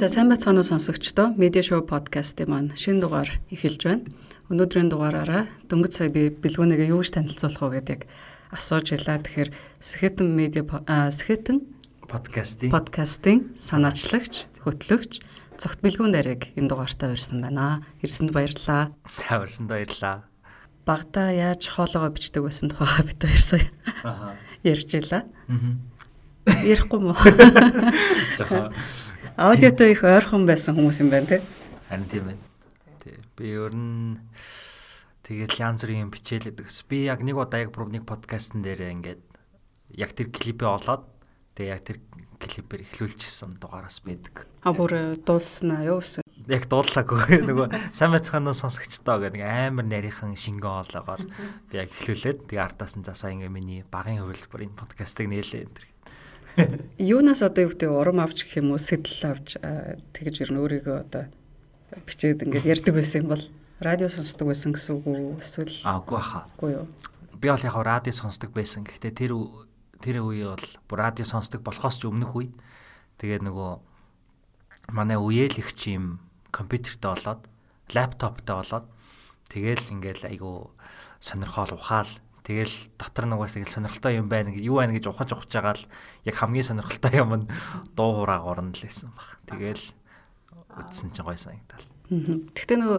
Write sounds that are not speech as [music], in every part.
За сайн байцгаана уу сонсогчдоо. Медиа шоу подкастын маань шинэ дугаар эхэлж байна. Өнөөдрийн дугаараараа дөнгөж сая би бэлгүүнийгээ юу гэж танилцуулах вэ гэдэг асууж илаа. Тэгэхээр Сэхэтэн медиа Сэхэтэн подкастын подкастын санаачлагч, хөтлөгч цогт бэлгүүн дарыг энэ дугаартаа урьсан байна. Ирсэнд баярлалаа. За урьсанд баярлалаа. Багада яаж хоолоогоо бичдэг байсан тухайга бид хоёр сая. [laughs] Ярьж илаа. Аа. Ярихгүй мó. [laughs] Жохоо Аудиотой их ойрхон байсан хүмүүс юм байна те. Харин тийм байна. Тий. Би өөр нь тэгэл янз бүрийн бичээлээд гэсэн. Би яг нэг удаа яг нэг подкастн дээр ингээд яг тэр клипээ олоод тэгээ яг тэр клипээр эхлүүлчихсэн дугаараас байдаг. А бүр дуулснаа юу гэсэн? Яг дуулаагүй. [laughs] Нөгөө сайн байцгаана сонсогчдоо гэх нэг амар нарийнхан шингэн оолоогоор би яг эхлүүлээд тэгээ артаас нь засаа ингээ миний багын хувилбар энэ подкастыг нээлээ энэ Юунаас одоо юу гэдэг урам авч гэх юм уу сэтэл авч тэгж ер нь өөрийгөө одоо бичээд ингээд ярьдаг байсан юм бол радио сонсдог байсан гэсэн үг үү эсвэл аагүй хаа. Үгүй юу. Би бол яг радио сонсдог байсан. Гэхдээ тэр тэр үе бол радио сонсдог болохоос ч өмнөх үе. Тэгээд нөгөө манай үеэлэгч юм компьютертэй болоод лаптоптай болоод тэгэл ингээл айгу сонирхол ухаал Тэгэл дотор нь угаасаа их сонирхолтой юм байна гэж юу байна гэж ухаж ухаж байгаа л яг хамгийн сонирхолтой юм нь дуу хураа горно л байсан баг. Тэгэл үтсэн чинь гой санагдал. Гэхдээ нөгөө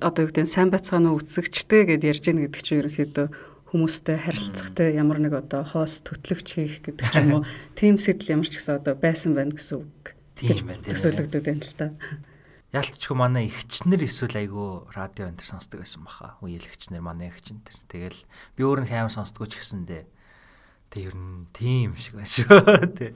одоо юу гэдэг нь сайн байцгаана үтсэгчтэй гэд ярьж гин гэдэг чинь ерөнхийдөө хүмүүстэй харилцахтай ямар нэг одоо хоос төтлөгч хийх гэдэг ч юм уу [laughs] тийм сэтэл ямар ч гэсэн одоо байсан байна гэсэн үг. Байна. Төсөөлөгдөд байна л та. Ялтчгүй манай эгчнэр эсвэл айгүй радио энэ төр сонсдог байсан баха. Үеэлэгчнэр манай эгчин төр. Тэгэл би өөр нь амар сонсдгоо ч гэсэндээ тэг ер нь тийм шиг байна шүү тий.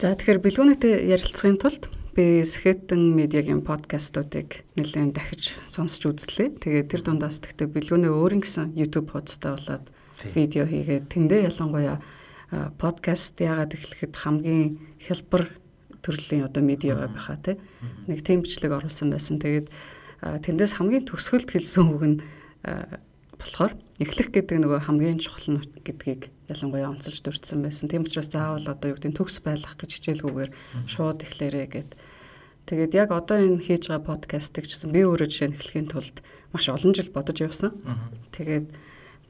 За тэгэхээр бэлгүүнэтэй ярилцахын тулд би Скетэн медиагийн подкастуудыг нэлээд дахиж сонсч үзлээ. Тэгээд тэр дундаас тэгтээ бэлгүүнээ өөрийн гэсэн YouTube хуудастай болоод видео хийгээд тэндээ ялангуяа подкаст яагаад эхлэхэд хамгийн хялбар төрлийн одоо медиа байхаа тий. Нэг тийм бичлэг оруулсан байсан. Тэгээд тэндээс хамгийн төгсгөлд хэлсэн үг нь болохоор эхлэх гэдэг нөгөө хамгийн чухал нь гэдгийг ялангуяа онцолж дурдсан байсан. Тийм учраас заавал одоо юу гэдэг төгс байлгах гэж хичээлгүйгээр шууд эхлээрээ гэд. Тэгээд яг одоо энэ хийж байгаа подкастыг чсэн би өөрөө жишээ нь эхлэхийн тулд маш олон жил бодож явсан. Тэгээд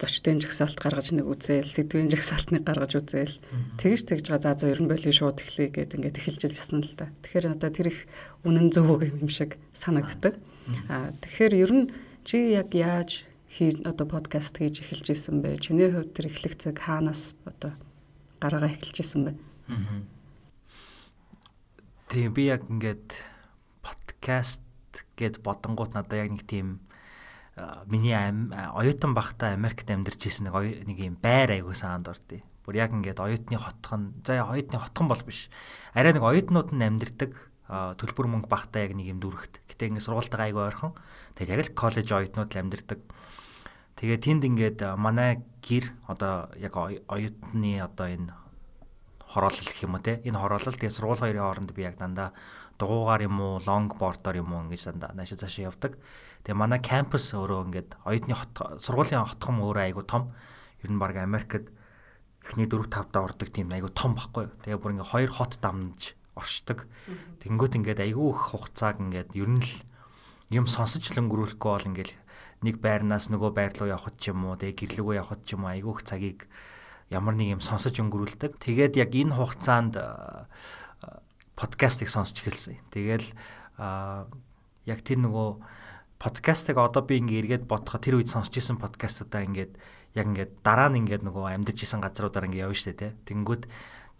зочдын жагсаалт гаргаж нэг үзээл, сэдвийн жагсаалтныг гаргаж үзээл. Тэгж тэгж байгаа за за ер нь боли шууд эхлэе гэд ингээд эхэлж ирсэн л да. Тэгэхээр надад тэр их үнэн зөв үг юм шиг санагддаг. Аа тэгэхээр ер нь чи яг яаж хий одоо подкаст хийж эхэлж исэн бэ? Чиний хувьд тэр эхлэх цаг хаанаас одоо гараагаа эхэлж исэн бэ? Тийм би яг ингээд подкаст гэд бодонгууд надад яг нэг тийм миний оюутан багтаа Америкт амьдарч исэн нэг нэг юм байр айгуу саанд ордыг. Бүр яг ингээд оюутны хотхон за оюутны хотхон бол биш. Арай нэг оюутнууд нь амьдардаг төлбөр мөнгө багтаа яг нэг юм дүрхт. Гэтэ ингээд сургуультайгаа айгуу ойрхон. Тэгээд яг л коллеж оюутнууд л амьдардаг. Тэгээд тэнд ингээд манай гэр одоо яг оюутны одоо энэ хороолол гэх юм уу те энэ хороолол тэгээ сургууль хоёрын хооронд би яг дандаа дугуугаар юм уу лонгбордоор юм уу ингэж дандаа наашаа цаашаа явдаг. Тэгээ манай кампус өөрөө ингээд оюутны хот сургуулийн хотхом өөрөө айгу том. Ер нь баг Америкт эхний 4 5 даа ордог тийм айгу том байхгүй юу. Тэгээ бүр ингээд хоёр хот дамж оршдог. Тэнгүүт ингээд айгу их хугацааг ингээд ер нь л юм сонсож л өнгөрүүлэхгүй бол ингээд нэг байрнаас нөгөө байр руу явхад ч юм уу тэгээ гэрлэгөө явхад ч юм уу айгу их цагийг ямар нэг юм сонсож өнгөрүүлдэг. Тэгээд яг энэ хугацаанд подкастыг сонсч эхэлсэн. Тэгэл яг тэр нөгөө подкастыг одоо би ингээ эргээд бодоход тэр үед сонсч исэн подкастуудаа ингээд яг ингээд дараа нь ингээд нөгөө амьдарч исэн газруудаар ингээ явна штэ тий. Тэнгүүд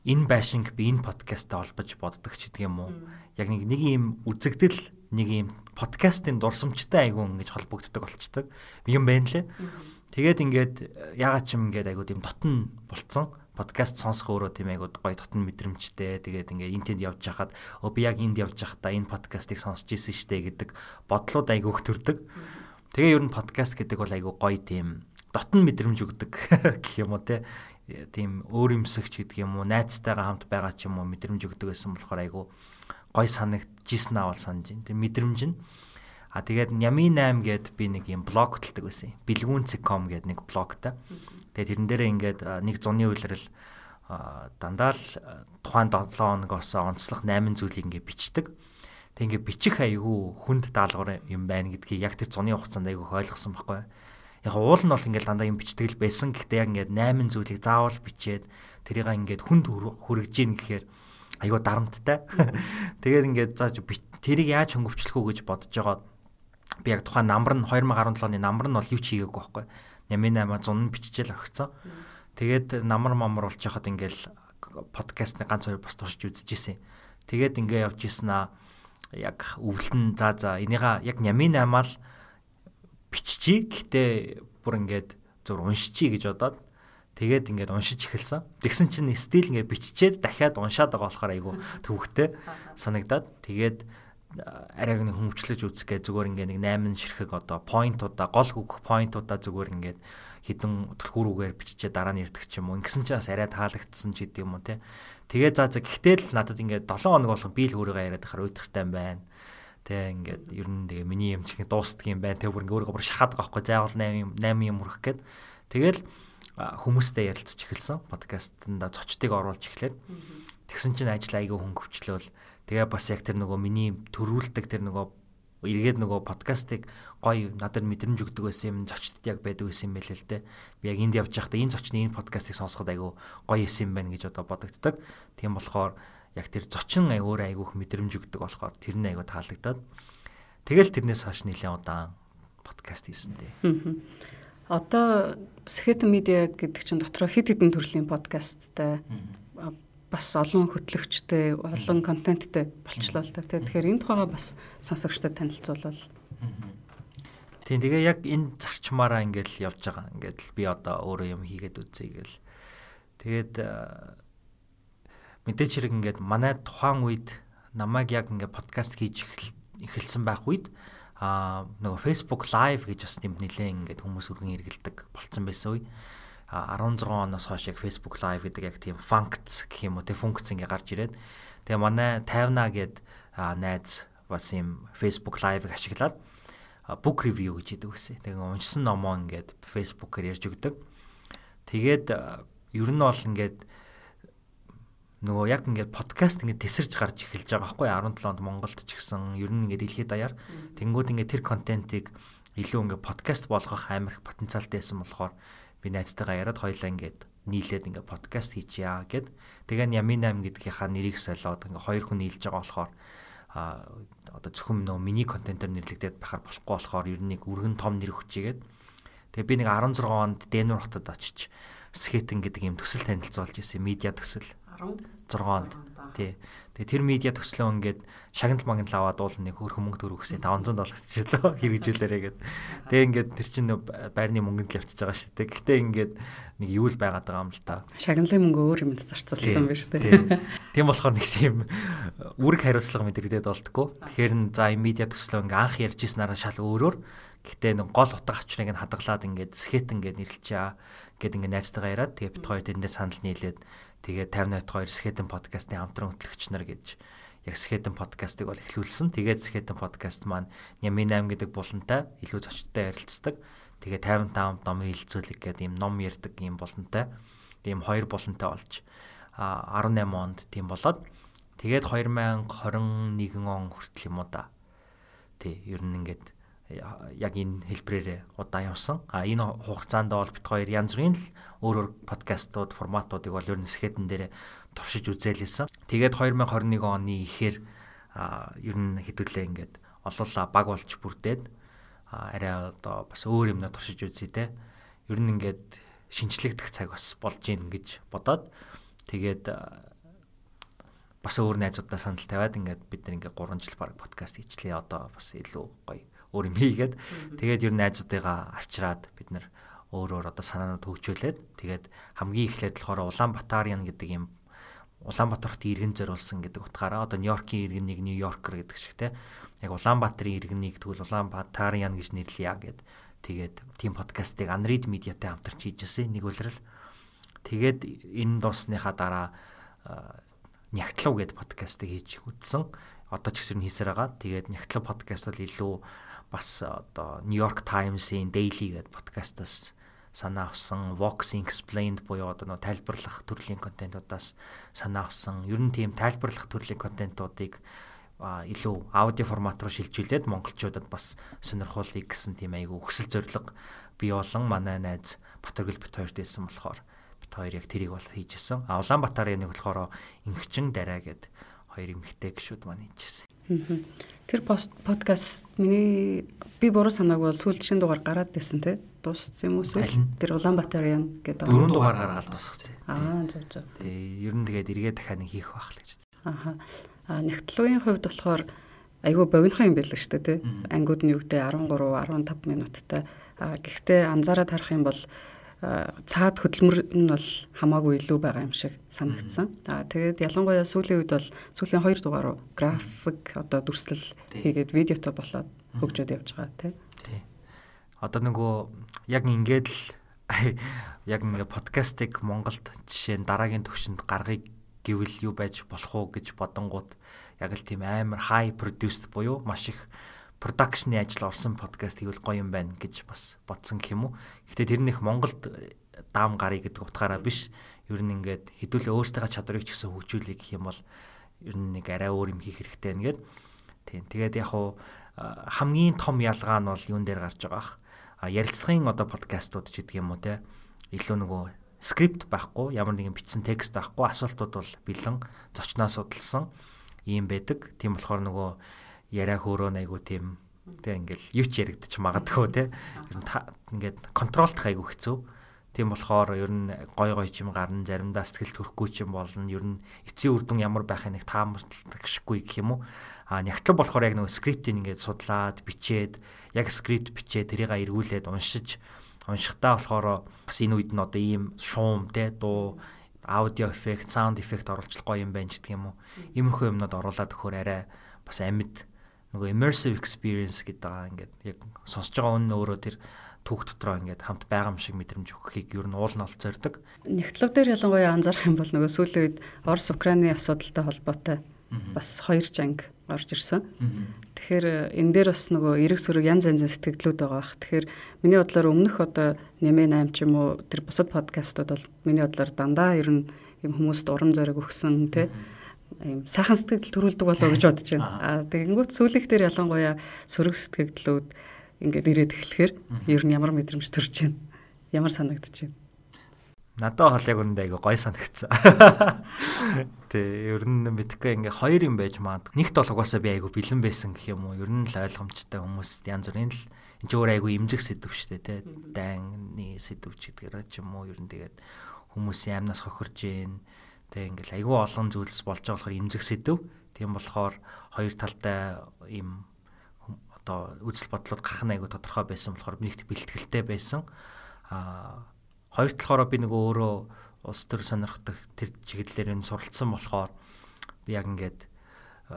энэ байшинг би энэ подкастаа олбож боддог ч гэдэг юм уу. Яг нэг нэг юм үзэгдэл нэг юм подкастын дурсамжтай айгуу ингэж холбогддог болчдөг юм байна лээ. Тэгээд ингээд ягаад ч юм ингээд айгуу тийм дотн болцсон подкаст сонсох өөрөө тийм айгуу гоё дотн мэдрэмжтэй. Тэгээд ингээд энэ тэнд явж хахад өө би яг энд явж байхдаа энэ подкастыг сонсч ирсэн штэ гэдэг бодлууд айгуу төрдөг. Тэгээ ер нь подкаст гэдэг бол айгуу гоё тийм дотн мэдрэмж өгдөг [laughs] гэх юм уу те тийм өөр юмсагч гэдэг юм уу найзтайгаа хамт байгаа ч юм уу мэдрэмж өгдөг гэсэн болохоор айгуу гой санагдчихсэн аа бол санаж байна. Тэг мэдрэмж нь А тэгээд Нями 8 гээд би нэг юм блог тэлдэг байсан. Билгүүн.com гээд нэг блогтай. Тэгээд тэрэн дээрээ ингээд нэг зуны үйлрэл дандаа л тухайн 7 хоногоос онцлог 8 зүйлийг ингээ бичдэг. Тэг ингээ бичих айгүй хүнд даалгавар юм байна гэдгийг яг тэр зуны хугацаанд айгүй ойлгосон байхгүй. Яг уул нь бол ингээ дандаа юм бичдэг л байсан. Гэхдээ яг ингээ 8 зүйлийг заавал бичээд тэрийг ингээд хүнд хүрэж гин гэхээр айгүй дарамттай. [laughs] Тэгээд ингээд зааж тэрийг яаж хөнгөвчлөх үү гэж бодож байгаа. Би яг тухайн намар нь 2017 оны намар нь бол юу ч хийгээгүй байхгүй. Нямын 8 100 биччихэл орхицсан. Тэгээд намар мамар болж хахад ингээл подкастны ганц хоёр бас туршиж үзчихсэн. Тэгээд ингээ явж исэн аа яг өвлөн за за энийга яг нямын аймаал биччихий. Гэхдээ бүр ингээд зур уншичий гэж бодоод тэгээд ингээд уншиж эхэлсэн. Тэгсэн чинь стил ингээд биччихээд дахиад уншаад байгаа болохоор айгүй [laughs] төвхтэй санагдаад тэгээд арайг нэг хүмүүжлэж үзгээ зүгээр ингээ нэг 8 ширхэг одоо поинтуудаа гол хөх поинтуудаа зүгээр ингээд хідэн төрхүүрүүгээр биччихээ дараа нь ярьдаг ч юм уу. Ингэсэн чинь бас арай таалагдсан ч гэдэг юм те. Тэгээ за за гэхдээ л надад ингээд 7 хоног болгон би л өөрийгөө яриад ахаар уйтгартай юм байна. Тэ ингээд ер нь тэгээ миний юм чих дуустдаг юм байна. Тэг бүр ингээ өөрийгөө бүр шахаад байгаа байхгүй заавал 8 юм 8 юм хүрэх гээд. Тэгэл хүмүүстэй ярилцж эхэлсэн. Подкастнда зочдыг оруулж эхлээд. Тэгсэн чинь ажил айгүй хөнгөвчлөөл. Тэгээ бас яг тэр нөгөө миний төрүүлдэг тэр нөгөө эргээд нөгөө подкастыг гоё надад мэдрэмж өгдөг байсан юм зочдод яг байдаг байсан юм байл л дээ. Би яг энд явж байхдаа энэ зочны энэ подкастыг сонсоход айгүй гоё исэн юм байна гэж одоо бодогддог. Тийм болохоор яг тэр зочин өөр айгүйх мэдрэмж өгдөг болохоор тэр нь айгүй таалагдаад тэгэл тэрнээс хойш нэлээд удаан подкаст хийсэн дээ. Одоо Сэхэт медиа гэдэг чинь дотроо хэд хэдэн төрлийн подкасттай бас олон хөтлөгчтэй, олон контенттэй болчлоо л та. Тэгэхээр энэ тухайга бас сонсогчдод танилцуулбал. Тийм тэгээ яг энэ зарчмаараа ингээл явж байгаа. Ингээд би одоо өөрөө юм хийгээд үзье гэл. Тэгээд мэдээч хэрэг ингээд манай тухайн үед намайг яг ингээд подкаст хийж эхэлсэн байх үед а нөгөө Facebook live гэж бас тийм нэлээ ингээд хүмүүс үргэн эргэлдэг болцсон байсан үе. 16 оноос хойш яг Facebook Live гэдэг яг тийм функц гэх юм уу те функц ингээ гарч ирээд тэгээ манай 50наа гээд найз бас юм Facebook Live-ыг ашиглаад book review гэж идэг үсэ. Тэгээ уншсан номоо ингээд Facebook-ээр ярьж өгдөг. Тэгээд ер нь бол ингээд нөгөө яг ингээд подкаст ингээд тесэрж гарч эхэлж байгаа байхгүй 17 онд Монголд ч гэсэн ер нь ингээд дэлхийд даяар тэнгууд ингээд тэр контентийг илүү ингээд подкаст болгох амар их потенциалтай байсан болохоор би найзтайгаа яриад хоёлаа ингээд нийлээд ингээ подкаст хийчихъя гэд. Тэгээ Ямин 8 гэдгийнхаа нэрийг солиод ингээ хоёр хүн нийлж байгаа болохоор а одоо зөвхөн нөө миний контентоор нэрлэгдээд байхаар болохгүй болохоор ер нь нэг өргөн том нэр өгчигээд тэгээ би нэг 16 онд Дэнүр хотод очиж Скетэн гэдэг юм төсөл танилцуулж ирсэн медиа төсөл. 16 онд тий Тэгээ тэр медиа төслөө ингээд шагнал магнал аваад уул нэг хөрхөн мөнгө төгрөг өгсөн 500 доллар ч лөө [laughs] хэрэгжүүлээрэ гэд. Тэгээ ингээд тэр чинь байрны мөнгөнд л явчихж байгаа шүү дээ. Гэхдээ ингээд нэг юу л байгаад байгаа юм л та. Шагналын мөнгө өөр юмд зарцуулсан байна шүү дээ. [laughs] Тийм болохоор нэг тийм үүрэг хариуцлага мэдрэгдээд болтгоо. Тэгэхээр н за медиа төслөө ингээд анх ярьж ирснараа шал өөрөөр Гэтэ нэг гол утга авчрыг нь хадгалаад ингээд скетэн ингээд нэрлчээ гэд ингээд найзтайгаа яриад тэгээ бит хоёр тэндээ санал нийлээд Тэгээд 58 дугаар Скетэн подкастын хамтран хөтлөгч нар гэж яг Скетэн подкастыг бол эхлүүлсэн. Тэгээд Скетэн подкаст маань Нямин 8 гэдэг булантай илүү зочдтой ярилцдаг. Тэгээд 55 номын хилцүүлэг гэдэг ийм ном ярьдаг ийм булантай. Тийм хоёр булантай болж а 18 онд тийм болоод тэгээд 2021 он хүртэл юм уу да. Тий, ер нь ингээд яг энэ хэлбрээрээ удаан явсан. А энэ хугацаанд бол бит хоёр янз бүрийн л өөр өөр подкастууд, форматуудыг бол ер нь скетэн дээр туршиж үзээлсэн. Тэгээд 2021 оны ихээр ер нь хэдүүлээ ингээд олуулаа баг болж бүрдээд арай одоо бас өөр юмнаа туршиж үзье те. Ер нь ингээд шинчлэгдэх цаг бас болж гин гэж бодоод тэгээд бас өөр найзуудаа санал тавиад ингээд бид нэг ингээд 3 жил баг подкаст хийчлээ. Одоо бас илүү гоё өөр юм хийгээд тэгээд ер нь найзуудыгаа авчираад бид нэр өөр өөр одоо санаанууд хөгжүүлээд тэгээд хамгийн эхлээд болохоор Улаанбаатарын гэдэг юм Улаанбаатарт иргэн зориулсан гэдэг утгаараа одоо Нью-Йоркийн иргэнийг Нью-Йоркер гэдэг шиг те яг Улаанбаатарын иргэнийг тэгвэл Улаанбаатарын гэж нэрлэе гэд тэгээд тийм подкастыг Unread Media-тай хамтарч хийж ирсэн нэг үлрэл. Тэгээд энэ дуусныхаа дараа Нягтлав гэдэг подкастыг хийж үзсэн одоо ч гэсэн хийсээр байгаа. Тэгээд Нягтлав подкаст бол илүү бас одоо New York Times-ийн Daily гэдэг подкастаас санаа авсан, Voxing Explained буюу одоо нөө тайлбарлах төрлийн контентуудаас санаа авсан. Ер нь тийм тайлбарлах төрлийн контентуудыг илүү аудио формат руу шилжүүлээд монголчуудад бас сонирхуулъя гэсэн тийм айгүй өсөл зориг би болон манай найз Батөргөл бит хоёрт хэлсэн болохоор бит хоёр яг тэрийг бол хийжсэн. А Улаанбаатарын нэг болохоор ингчин дараа гэд хоёр эмэгтэй гişүүд маань хийжсэн. Тэр подкаст миний би буруу санааг бол сүүлчийн дугаар гараад байсан те дууссан юм уу тэр Улаанбаатарын гэдэг дөрөв дугаар гаргаад дуусгацсан. Аа зөв зөв. Тэгээ ер нь тэгээд эргээд дахиад нэг хийх байх л гэж. Аха. А нэгтлүүгийн хувьд болохоор айгүй богинохон юм байл л шүү дээ тий. Ангууд нь юу гэдэг 13 15 минуттай. А гэхдээ анзаараад харах юм бол цаад хөдөлмөр нь бол хамаагүй илүү байгаа юм шиг санагдсан. Аа тэгээд ялангуяа сүүлийн үед бол сүүлийн 2 дугаар руу график одоо дүрслэл хийгээд видеото болоод хөгжөөд явж байгаа тий. Тий. Одоо нөгөө яг ингээд л [laughs] яг ингээ подкастыг Монголд жишээ нь дараагийн төвшөнд гаргыг гэвэл юу байж болох уу гэж бодонгууд яг л тийм амар high produced буюу маш их продакшны ажил орсон подкаст хийвэл гоё юм байна гэж бас бодсон гэх юм уу. Гэтэ тэр нөх Монголд даам гарыг гэдэг утгаараа биш. Ер нь ингээд хэдүүлээ өөртөө чадварыг ч гэсэн хөгжүүлэх гэх юм бол ер нь нэг арай өөр юм хийх хэрэгтэй нэгэд. Тийм. Тэгээд яг хуу хамгийн том ялгаа нь бол юун дээр гарч байгаа ах. А ярилцлагын одоо подкастууд ч гэдэг юм уу те. Илүү нөгөө скрипт байхгүй, ямар нэгэн бичсэн текст байхгүй, асуултууд бол бэлэн зочноо судалсан ийм байдаг. Тийм болохоор нөгөө яриа хөөрөө айгу тийм тэг ингээл юу ч яригдчих магадгүй те ер нь ингээд контролдох айгу хэцүү. Тийм болохоор ер нь гой гой чим гарна заримдаа сэтгэл төрөхгүй чим болно. Ер нь эцсийн үр дүн ямар байхыг нэг таамагшгүй гэх юм уу. А нягтлан болохоор яг нэг скриптийг ингээд судлаад бичээд яг скрипт бичээд тэрийг эргүүлээд уншиж уншихтаа болохоор бас энэ үед нь одоо ийм шуум те дуу аудио эффект, саунд эффект оруулж гоё юм байна гэдэг юм уу. Иймэрхүү юмнууд оруулаад өгөхөр арай бас амьд нөгөө immersive experience гэдэг байгаа ингээд яг сонсож байгаа үнэн өөрөө тэр түүх дотроо ингээд хамт байгаа юм шиг мэдрэмж өгөхийг ер нь уул нь олцордог. Нэгтлэг дээр ялангуяа анзаарах юм бол нөгөө сүүлийн үед Орос Украины асуудалтай холбоотой бас хоёр жанг орж ирсэн. Тэгэхээр энэ дээр бас нөгөө эрэг сөрөг янз янзын сэтгэлдлүүд байгаа бах. Тэгэхээр миний бодлоор өмнөх одоо нэмээ 8 ч юм уу тэр бусад подкастууд бол миний бодлоор дандаа ер нь юм хүмүүст урам зориг өгсөн тий ийм сайхан сэтгэл төрүүлдэг болоо гэж бодож байна. Аа тэгэнгүүт сүүлийнх дээр ялангуяа сөрөг сэтгэлдлүүд ингээд ирээд эхлэхээр ер нь ямар мэдрэмж төрж байна. Ямар санагдаж байна. Надад бол яг үүндээ айгаа гой санагдсан. [laughs] Тэ ер нь мэдхгүй ингээ хоёр юм байж магадгүй. Нэгт бол угаасаа би айгаа бэлэн байсан гэх юм уу. Ер нь л ойлгомжтой хүмүүс янз бүрийн л энэ ч өөр айгаа имзэг сэдв штэ тэ. Дайны сэдв ч гэдгээр ч юм уу. Ер нь тэгээд хүмүүсийн амнаас хохирж гин Тэг ингээл айгүй олон зүйлс болж байгаа болохоор имзэг сэдв. Тийм болохоор хоёр талтай ийм одоо үзэл бодлууд гарах нь айгүй тодорхой байсан болохоор би нэгт бэлтгэлтэй байсан. Аа хоёр талаараа би нөгөө өөрөө улс төр сонирхдаг тэр чиглэлээр энэ суралцсан болохоор би яг ингээд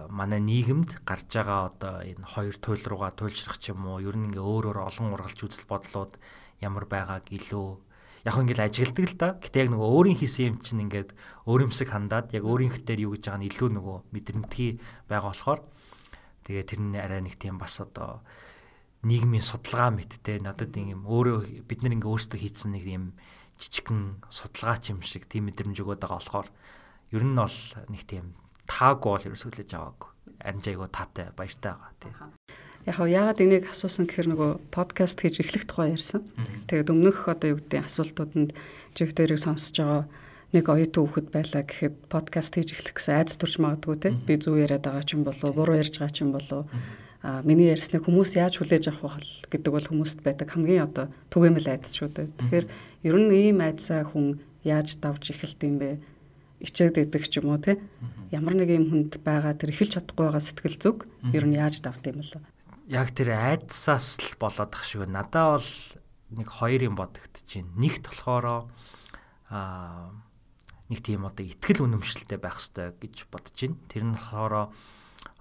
манай нийгэмд гарч байгаа одоо энэ хоёр туйл руугаа туйлшрах ч юм уу ер нь ингээ өөр өөр олон ургалж үзэл бодлууд ямар байгааг илүү яг ингээл ажигладаг л да. Гэтэ яг нөгөө өөрийн хийсэн юм чинь ингээд өөрөмсөг хандаад яг өөрийн хэтээр юу гэж байгаа нь илүү нөгөө мэдрэмтгий байгаа болохоор тэгээ тэр нь арай нэг тийм бас одоо нийгмийн судалгаа мэттэй надад юм өөрөө бид нар ингээ өөрсдөө хийсэн нэг юм жижигхэн судалгаач юм шиг тийм мэдрэмж өгöd байгаа болохоор ер нь бол нэг тийм таагүй бол ерөөсөө л аваагүй. Арин жайгаа таатай баяртай байгаа тий. Яг хав яагаад энийг асуусан гэхээр нөгөө подкаст хийж эхлэх тухай ярьсан. Тэгээд өмнөх одоо юу гэдэг асуултууданд жиг дээрийг сонсож байгаа нэг оюутан хүүхэд байлаа гэхэд подкаст хийж эхлэх гэсэн айдас төрж магадгүй те. Би зөв яриад байгаа ч юм болов уу, буруу ярьж байгаа ч юм болов. А миний ярьсныг хүмүүс яаж хүлээж авах вэ гэдэг бол хүмүүст байдаг хамгийн одоо түгээмэл айдас шүү дээ. Тэгэхээр ер нь ийм айдсаа хүн яаж давж эхэлт юм бэ? ичээд идэх ч юм уу те. Ямар нэг юм хүнд байгаа тэр эхэлж чадахгүй байгаа сэтгэл зүг ер нь яаж давт юм бол яг тэр айдсаас л болоод ах шүү. Надаа бол нэг хоёр юм бодогдож байна. Нэгт болохоор аа нэг тийм одоо ихтгэл үнэмшилтэй байх хэрэгтэй гэж бодож байна. Тэр нь болохоор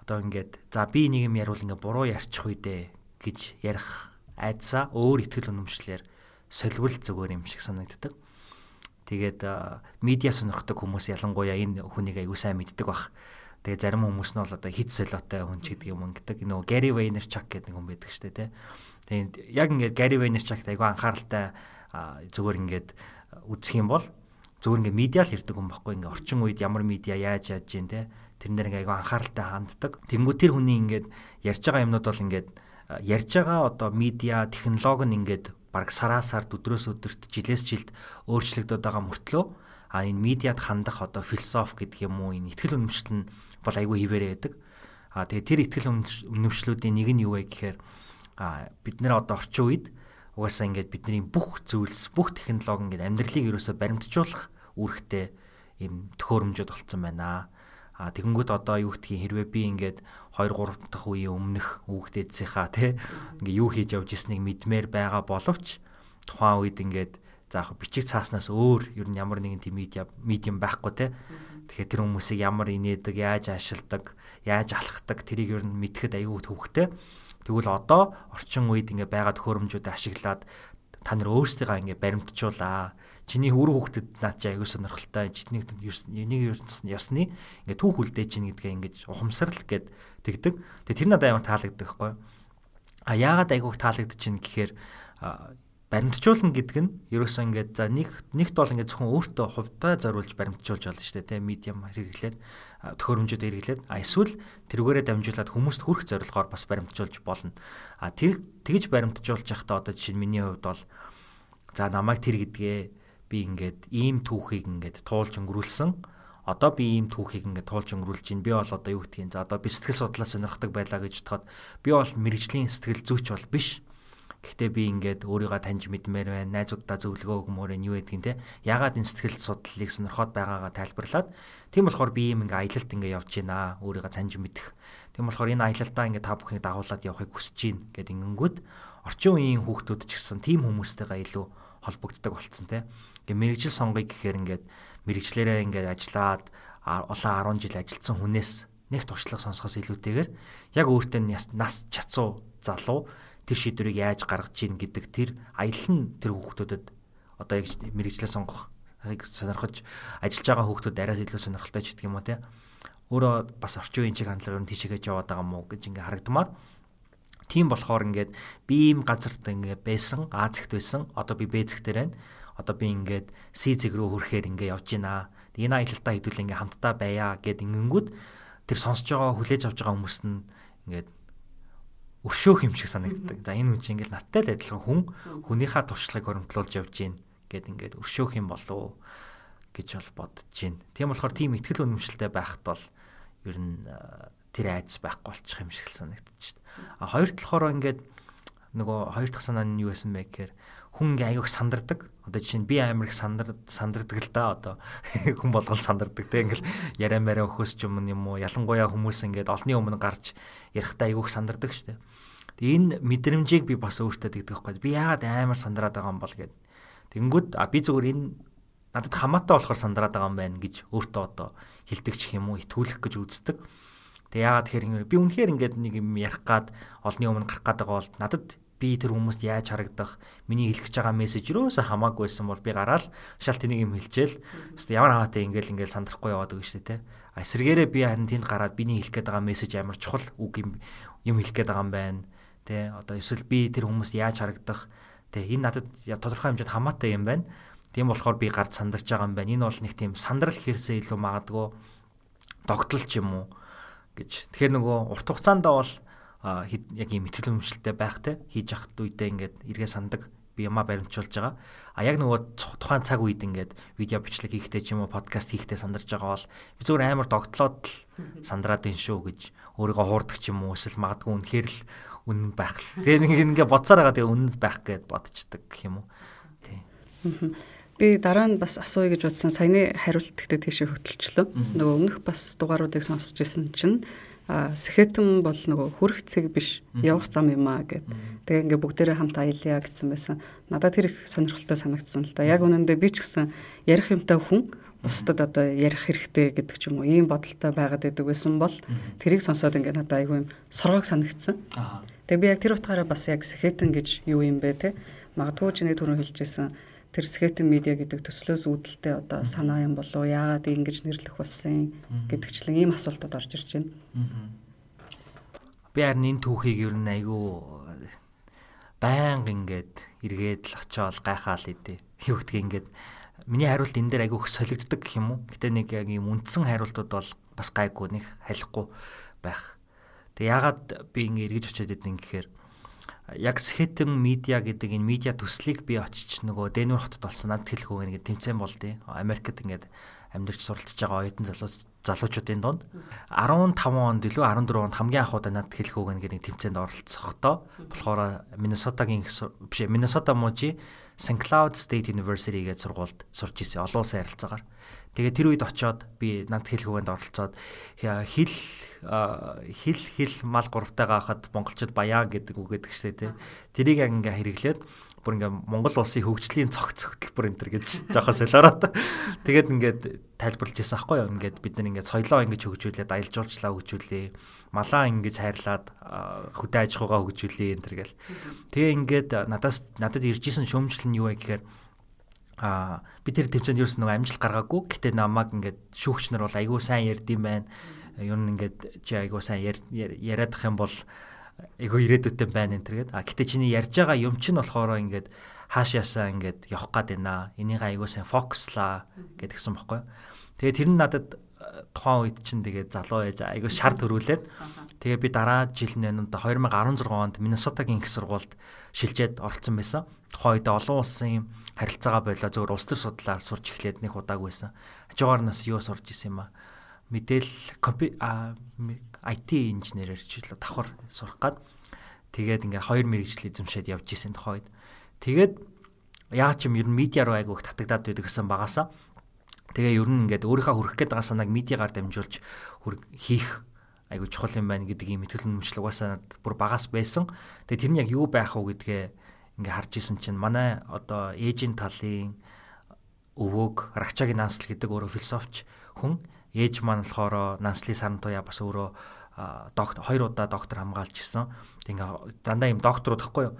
одоо ингээд за би нэг юм яривал ингээд буруу ярьчих үедээ гэж ярих айдсаа өөр ихтгэл үнэмшлэр соливол зүгээр юм шиг санагддаг. Тэгээд медиа сонирхдаг хүмүүс ялангуяа энэ хүнийг аягүй сайн мэддэг бах. Тэгээ зарим хүмүүс нь бол одоо хит солиотой хүн ч гэдэг юм ингэдэг. Нөгөө Gary Vaynerchuk гэдэг нэг хүн байдаг шүү дээ, тэ. Тэгээд яг ингээд Gary Vaynerchuk айгүй анхааралтай зүгээр ингээд үзэх юм бол зүгээр ингээд медиа л ирдэг юм баггүй ингээд орчин үед ямар медиа яаж яаж гин те тэрэн дээр ингээд айгүй анхааралтай ханддаг. Тэнгүү тэр хүний ингээд ярьж байгаа юмнууд бол ингээд ярьж байгаа одоо медиа технологи нь ингээд баг сараа сард өдрөөс өдөрт жилээс жилд өөрчлөгдөд байгаа мөртлөө а энэ медиад хандах одоо философи гэдэг юм уу энэ ихтгэл үнэмшил нь бол айгүй хിവэрэ байдаг. А тэгээ тэр ихтгэл үнэмшлүүдийн нэг нь юу вэ гэхээр бид нэр одоо орчин үед угаасаа ингээд бидний бүх зүйлс бүх технологи ингээд амьдралыг ерөөсө баримтжуулах үүрэгтэй ийм төхөөрөмжөд болцсон байна. А тэгэнгүүт одоо юу гэдгийг хэрвээ би ингээд 2 3 дахь үеийн өмнөх хүүхдээдсийнхаа тий ингээд юу хийж явж ирснийг мэдмээр байгаа боловч тухайн үед ингээд за яг бичиг цааснаас өөр ер нь ямар нэгэн тийм медиа медиум байхгүй тий Тэгэхээр тэр хүмүүсийг ямар инээдэг, яаж ашигладаг, яаж алхахдаг тэрийг ер нь мэдхэд аюу төвхтэй. Тэгвэл одоо орчин үед ингээ байгаа төхөөрөмжүүдийг ашиглаад та нар өөрсдийгаа ингээ баримтжуулаа. Чиний үр хөвгөдөд наад чи аюу сонирхолтой. Чиний нэг ёсны ингээ түүх үлдээж чинь гэдгээ ингэж ухамсарл гэд тэгдэг. Тэгээ тэр надад амар таалагддаг байхгүй. А яагаад айгуух таалагдаж чинь гэхээр баримтжуулна гэдэг нь ерөөсөө ингээд за нэг нэгт бол ингээд зөвхөн өөртөө хувьдаа зориулж баримтжуулж болно шүү дээ тийм медиум хэрэглээд төхөөрөмжөд хэрэглээд а эсвэл тэрүүгээрээ дамжуулаад хүмүүст хүрэх зорилгоор бас баримтжуулж болно. А тэр тэгж баримтжуулж явахдаа одоо жишээ нь миний хувьд бол за намайг тэр гэдгээ би ингээд ийм түүхийг ингээд туулж өнгөрүүлсэн. Одоо би ийм түүхийг ингээд туулж өнгөрүүлж чинь би бол одоо юу гэдгийг за одоо би сэтгэл судлаа сонирхдаг байлаа гэж бодоход би бол мэрэгжлийн сэтгэл зүйч бол биш Гэхдээ би ингээд өөрийгөө таньж мэдмээр байна. Найзуудаа зөвлөгөө өгмөр нь юу гэдгийг те. Ягаад энэ сэтгэл судлалыг сонирхоод байгаагаа тайлбарлаад тийм болохоор би юм ингээд аялалд ингээд явж байна. Өөрийгөө таньж мэдэх. Тийм болохоор энэ аялалдаа ингээд та бүхнийг дагуулад явахыг хүсэж байна гэд ингэнгүүт орчин үеийн хүүхдүүд ч гэсэн тийм хүмүүстэйгээ илүү холбогддог болцсон те. Ингээд мэрэгжил сонгоё гэхээр ингээд мэрэгчлэрээ ингээд ажиллаад улаан 10 жил ажилласан хүнээс нэг туршлага сонсохоос илүүтэйгээр яг өөртөө нас чацуу залуу тэр шийдвэрийг яаж гаргаж ийн гэдэг тэр аялал нь тэр хүүхдүүдэд одоо яг мэрэгчлээ сонгох сонирхож ажиллаж байгаа хүүхдүүд арайс илүү сонирхолтой ч гэдэг юм уу те. Өөрөө бас орчин үеийн чиг хандлагаар тийшээгээ яваад байгаа мó гэж ингээ харагдмаар. Тийм болохоор ингээд би ийм газарт ингээ байсан А зэгт байсан одоо би Б зэгтэр байна. Одоо би ингээд С зэг рүү хүрэхээр ингээ явж байна энэ аялалтаа хэдүүл ингээ хамтдаа байя гэд ингэнгүүт тэр сонсож байгаа хүлээж авч байгаа хүмүүс нь ингээд өршөөх юм шиг санагддаг. За энэ хүн чинь ингээл надтай л адилхан хүн хүнийхээ туршлагыг хөрөмтлүүлж явж гин гэд ингээд өршөөх юм болов гэж бол бодож гин. Тийм болохоор тийм ихтгэл үнэмшилтэй байхад бол ер нь тэр айдас байхгүй болчих юм шиг санагдчих. А хоёр талаараа ингээд нөгөө хоёр дахь санаа нь юу байсан бэ гэхээр хүн ингээ аяг сандардаг. Одоо жишээ нь би амар их сандар сандардаг л да одоо [laughs] хүн болгон сандардаг те ингээл яриа мараа өхөөс ч юм юм уу ялангуяа хүмүүс ингээд олны өмнө гарч ярихдаа аяг сандардаг штэ. Энэ мэдрэмжийг би бас өөртөө тэгдэг байхгүй. Би яагаад амар сандраад байгаа юм бол гэд. Тэнгүүд а би зүгээр энэ надад хамаатай болохоор сандраад байгаа юм байна гэж өөртөө одоо хилдэг ч юм уу итгүүлэх гэж үздэг. Тэг яагаад тэгэхээр би үнэхээр ингээд нэг юм ярих гад олны өмнө гарах гад байгаа бол надад би тэр хүмүүст яаж харагдах миний хэлэх гэж байгаа мессеж юусаа хамаагүйсэн бол би гараал шал тэнийг юм хэлчихэл өстө ямар хамаатай ингээл ингээл сандрахгүй яваад байгаа шүү дээ те эсэргээрээ би харин тэнд гараад биний хэлэх гээд байгаа мессеж ямар чухал үг юм юм хэлэх гээд байгаа юм байна те. Одоо эсвэл би тэр хүмүүст яаж харагдах те. Энэ надад тодорхой хэмжээнд хамаатай юм байна. Тийм болохоор би гард сандарч байгаа юм байна. Энэ бол нэг тийм сандрал хэрсээ илүү магадгүй догтлол ч юм уу гэж. Тэгэхээр нөгөө урт хугацаанд бол яг ийм ихтгэл өмчлөлтэй байх те. Хийж явахд үедээ ингээд эргээ сандаг би ямаа баримтжуулж байгаа. А яг нөгөө тухайн цаг үед ингээд видео бичлэг хийхдээ ч юм уу подкаст хийхдээ сандарч байгаа бол би зүгээр амар догтлоод л сандраад ин шүү гэж өөрийгөө хуурдаг ч юм уу эсвэл магадгүй үнэхээр л үнэн байх л. Тэгээ нэг ингээ бодсоор байгаа тэгээ үнэн байх гэд бодчихдаг юм уу. Тий. Би дараа нь бас асууя гэж бодсон. Саяны хариулт гэхдээ тийшээ хөтөлчлөө. Нөгөө өмнөх бас дугааруудыг сонсч ирсэн чинь сэхэтэн бол нөгөө хүрх цэг биш явах зам юм аа гэд. Тэгээ ингээ бүгдээрээ хамт аялья гэсэн байсан. Надад тэр их сонирхолтой санагдсан л да. Яг үнэндээ би ч гэсэн ярих юмтай хүн бусдад одоо ярих хэрэгтэй гэдэг ч юм уу ийм бодолтой байгаад байдаг байсан бол тэрийг сонсоод ингээ надад айгүй юм соргоог санагдсан. Тэгээ би яг тэр утгаараа бас яг сэхэтэн гэж юу юм бэ те. Магадгүй ч нэг түрүү хэлжсэн тэр скетэн медиа гэдэг төслөөс үүдэлтэй одоо санаа юм болов яагаад ингэж нэрлэх болсон гэдэгчлэн ийм асуултууд орж ирж байна. Би харин энэ түүхийг ер нь айгүй байнга ингээд эргээд л очиод гайхаал идэв. Юу гэдгийг ингээд миний хариулт энэ дээр айгүйх солигддог гэх юм уу. Гэтэ нэг яг юм үндсэн хариултууд бол бас гайгүй нэг халихгүй байх. Тэг ягаад би ингээ эргэж очиод идэв гэхээр яг схетэн медиа гэдэг энэ медиа төслийг би очиж нөгөө Дэнүр хотод болсон над хэлэх үг ингээд тэмцээн болдیں۔ Америкт ингээд амьдарч суралцж байгаа оюутан залуу залуучуудын донд 15 онд илүү 14 онд хамгийн анх удаа над хэлэх үг ингээд нэг тэмцээнд оролцохдоо болохоор Миннесотагийн биш Миннесота мужи St Cloud State University гэж сургуульд сурч ирсэн олон улсын харилцаагаар. Тэгээ тэр үед очиод би над хэлэх үгэнд оролцоод хэл хэл хэл мал гуравтайгаа хахад монголчууд баяа гэдэг үг гэдэг шээ тий. Тэрийг ингээ хэрэглээд бүр ингээ Монгол улсын хөгжлийн цогц хөтөлбөр энэ төр гэж жоохон солиороод. Тэгээд ингээд тайлбарлаж ирсэн аахгүй юу? Ингээд бид нар ингээд соёлоо ингэж хөгжүүлээд аялал жуулчлаа хөгжүүлээ малаа ингэж хайрлаад хөдөө аж ахуйгаа хөгжүүлээ энэ төр гэл. Тэгээ ингээд надаас надад ирж исэн шөөмжлөл нь юу вэ гэхээр а бид тэр тэмцээнд ерөөс нэг амжилт гаргаагүй. Гэтээ намайг ингээд шүүгчнэр бол айгүй сайн ярдсан байна. Ер нь ингээд чи айгуу сайн яриадах юм бол айгуу ирээдүйтэй байна энэ төргээд а гэтээ чиний ярьж байгаа юм чинь болохоор ингээд хаашаасаа ингээд явах гад байна. Энийг айгуу сайн фокуслаа гэдгсэн баггүй тэгээ тэр нь надад тухайн үед чинь тэгээ залуу байж айгуу шар төрүүлээд тэгээ би дараа жил нэ 2016 онд Миннесотагийн их сургуульд шилжээд оролцсон байсан. Тухайн үед олон улсын харилцаагаа болоо зөвөр улс төр судлаар сурч эхлээд нэг удаагүй байсан. Хажуугаар нас юу сурч исэн юм аа? Мэдээл IT инженерээр чиглэл давхар сурах гад. Тэгээд ингээ хоёр мэрэгжил эзэмшээд явж исэн тухайд. Тэгээд яа ч юм ер нь медиа руу айгуух татагдаад байдаг гэсэн багасаа тэгээ ер нь ингээд өөрийнхөө хүрэх гээд байгаа санааг медиагаар дамжуулж хийх айгуу чухал юм байна гэдэг ийм итгэл үнэмшил угаасаа бүр багаас байсан. Тэгээ тэр нь яг юу байх вэ гэдгээ ингээ харж исэн чинь манай одоо ээжийн талын өвөөг Рахчагийн Нансл гэдэг өөрөө философч хүн ээж маань болохоор Нансли Сарантуя бас өөрөө доктор хоёр удаа доктор хамгаалж исэн. Ингээ дандаа юм докторууд гэхгүй юу.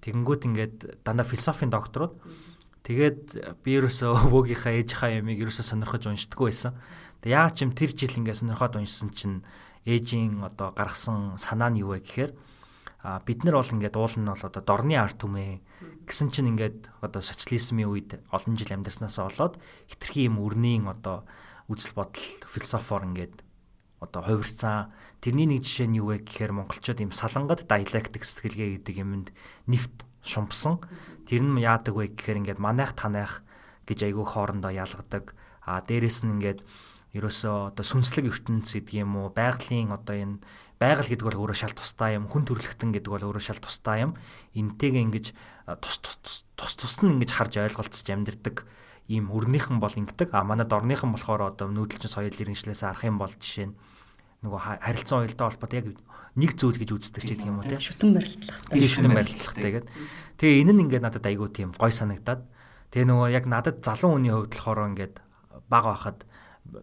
Тэгэнгүүт ингээд дандаа философийн докторууд. Тэгээд би ерөөсөө өвөөгийнхаа ээжийнхаа ямиг ерөөсөө сонирхож уншдаггүй байсан. Тэг яа ч юм тэр жил ингээд сонирхоод уншсан чинь ээжийн одоо гаргасан санаа нь юу вэ гэхээр а бид нар бол ингээд уул нь бол одоо дорны арт түмээ гэсэн чинь ингээд одоо социализмын үед олон жил амьдарснаасаа болоод хитрхи юм өрнийн одоо үзэл бодол философоор ингээд одоо хувирцсан тэрний нэг жишээ нь юу вэ гэхээр монголчууд ийм салангад диалектик сэтгэлгээ гэдэг юмд нэвт шумпсан тэр нь яадаг вэ гэхээр ингээд манайх танайх гэж айгүй хоорондоо ялгадаг. А дээрэс нь ингээд ерөөсөө одоо сүнслэг ертөнц гэдэг юм уу байгалийн одоо энэ байгаль гэдэг бол өөрөө шал тустай юм хүн төрлөختөн гэдэг бол өөрөө шал тустай юм. Энтэйгээ ингэж тус тус тус тус нь ингэж харж ойлголцож амьдэрдэг ийм өрнийхэн бол ингэдэг. А манай дорныхан болохоор одоо нүүдэлчин соёл иргэншлээс арах юм бол жишээ нь нөгөө харилцан соёлтой холбоотой яг нэг зүйл гэж үздэг ч гэдэг юм уу тийм шүтэн барилтлахтай. Тийм шүтэн барилтлахтай гэдэг. Тэгээ энэ нь ингээд надад айгүй тийм гой санагдаад тэгээ нөгөө яг надад залуу хүний хувьд болохоор ингээд бага байхад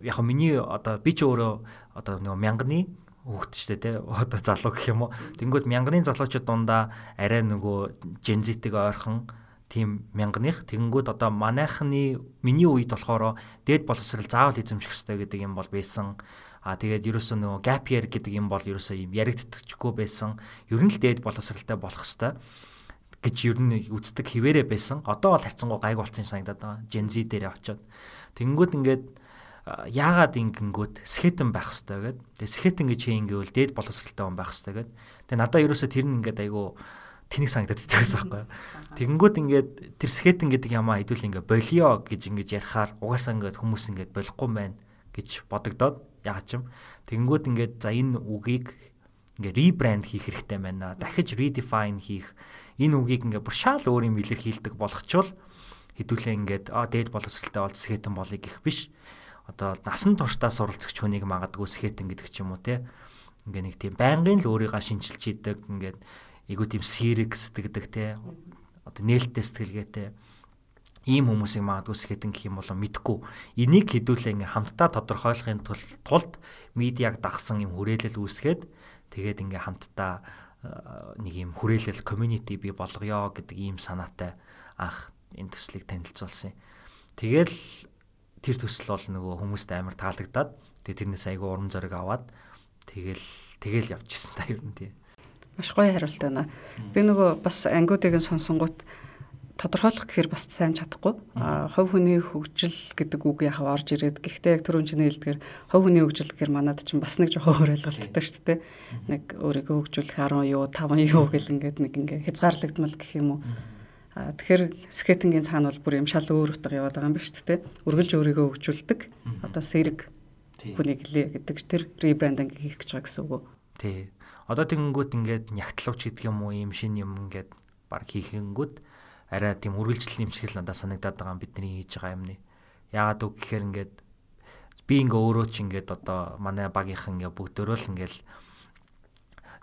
яг миний одоо би ч өөрөө одоо нөгөө мянганы хүүхэд ч тэ одоо залуу гэх юм уу. Тэнгүүд мянганы залуучууд дундаа арай нөгөө жензитэг ойрхон тийм мянганых тэгэнгүүт одоо манайхны миний үед болохоор дээд боловсрал заавал эзэмших хэрэгтэй гэдэг юм бол байсан. А тэгээд ерөөсөө нөгөө gap year гэдэг юм бол ерөөсөө юм яригдчихгүй байсан. Ер нь л дээд боловсралтай болох хэрэгтэй гэж ер нь үздэг хിവэрэ байсан. Одоо бол хайцсангуу гайг болсон санагдаад байгаа. Gen Z дээрээ очиод. Тэнгүүд ингээд яагаад ингэнгүүт скетэн байх хэрэгтэй гэдэг. Тэгээ скетэн гэж хин гэвэл дээд боловсралтай хүн байх хэрэгтэй гэдэг. Тэгээ надаа ерөөсөө тэр нь ингээд айгу тэнийг санагдаад идэгсэн байхгүй. Тэгэнгүүт ингээд тэр скетэн гэдэг ямаа хэдүүл ингээд болио гэж ингээд ярихаар угаасаа ингээд хүмүүс ингээд болохгүй байна гэж бодогдоод яа ч юм. Тэгэнгүүт ингээд за энэ үгийг ингээд ребранд хийх хэрэгтэй байна. Дахиж redefine хийх энэ үгийг ингээд бүр шал өөр юм илэрхийлдэг болгочвол хэдүүлээ ингээд аа дээд боловсралтай бол скетэн болыг гэх биш. Одоо насан туршдаа суралцагч хүнийг магадгүй скетэн гэдэг ч юм уу те. Ингээ нэг тийм байнгын л өөрийгөө шинжилж идэг ингээд айгуу тийм сэрэг сэтгэдэг те одоо нээлттэй сэтгэлгээтэй ийм хүмүүсийг магадгүй сэхэтэн гэх юм болоо мэдгүй энийг хэдүүлээ ингээм хамтдаа тодорхойлохын тулд медиаг дагсан юм хүрээлэл үүсгээд тэгээд ингээм хамтдаа нэг юм хүрээлэл community бий болгоё гэдэг ийм санаатай анх энэ төслийг танилцуулсан. Тэгэл тэр төсөл бол нөгөө хүмүүст амар таалагдаад тэгээ тэрнээс айгүй урам зориг аваад тэгэл тэгэл явчихсан та ер нь тий. Маш гоё хариулт байна. Би нөгөө бас ангиудыг нь сонсонгууд тодорхойлох гэхээр бас сайн чадахгүй. А хувь хүний хөгжил гэдэг үг яг орж ирээд гэхдээ яг түрүүн чиний хэлдгээр хувь хүний хөгжил гэхээр манад чинь бас нэг жоохон өөр ойлголттой шүү дээ. Нэг өөрийгөө хөгжүүлэх 10 юу 5 юу гэл ингээд нэг ингээ хязгаарлагдмал гэх юм уу. А тэгэхээр скетингийн цаана бол бүр юм шал өөр утга яваад байгаа юм биш үү? Үргэлж өөрийгөө хөгжүүлдэг. Одоо сэрэг хүнийг лээ гэдэг тэр ребрандинг хийх гэж байгаа гэсэн үг? Тий. Одоо тэгэнгүүт ингээд нягтлууч гэдэг юм уу, юм шин юм ингээд баг хийхэнгүүт арай тийм үргэлжлэл юм шиг л надад санагдаад байгаа бидний хийж байгаа юмны. Яагаад үг гэхээр ингээд би ингээ өөрөө ч ингээд одоо манай багийнхан ингээ бүгдөө л ингээл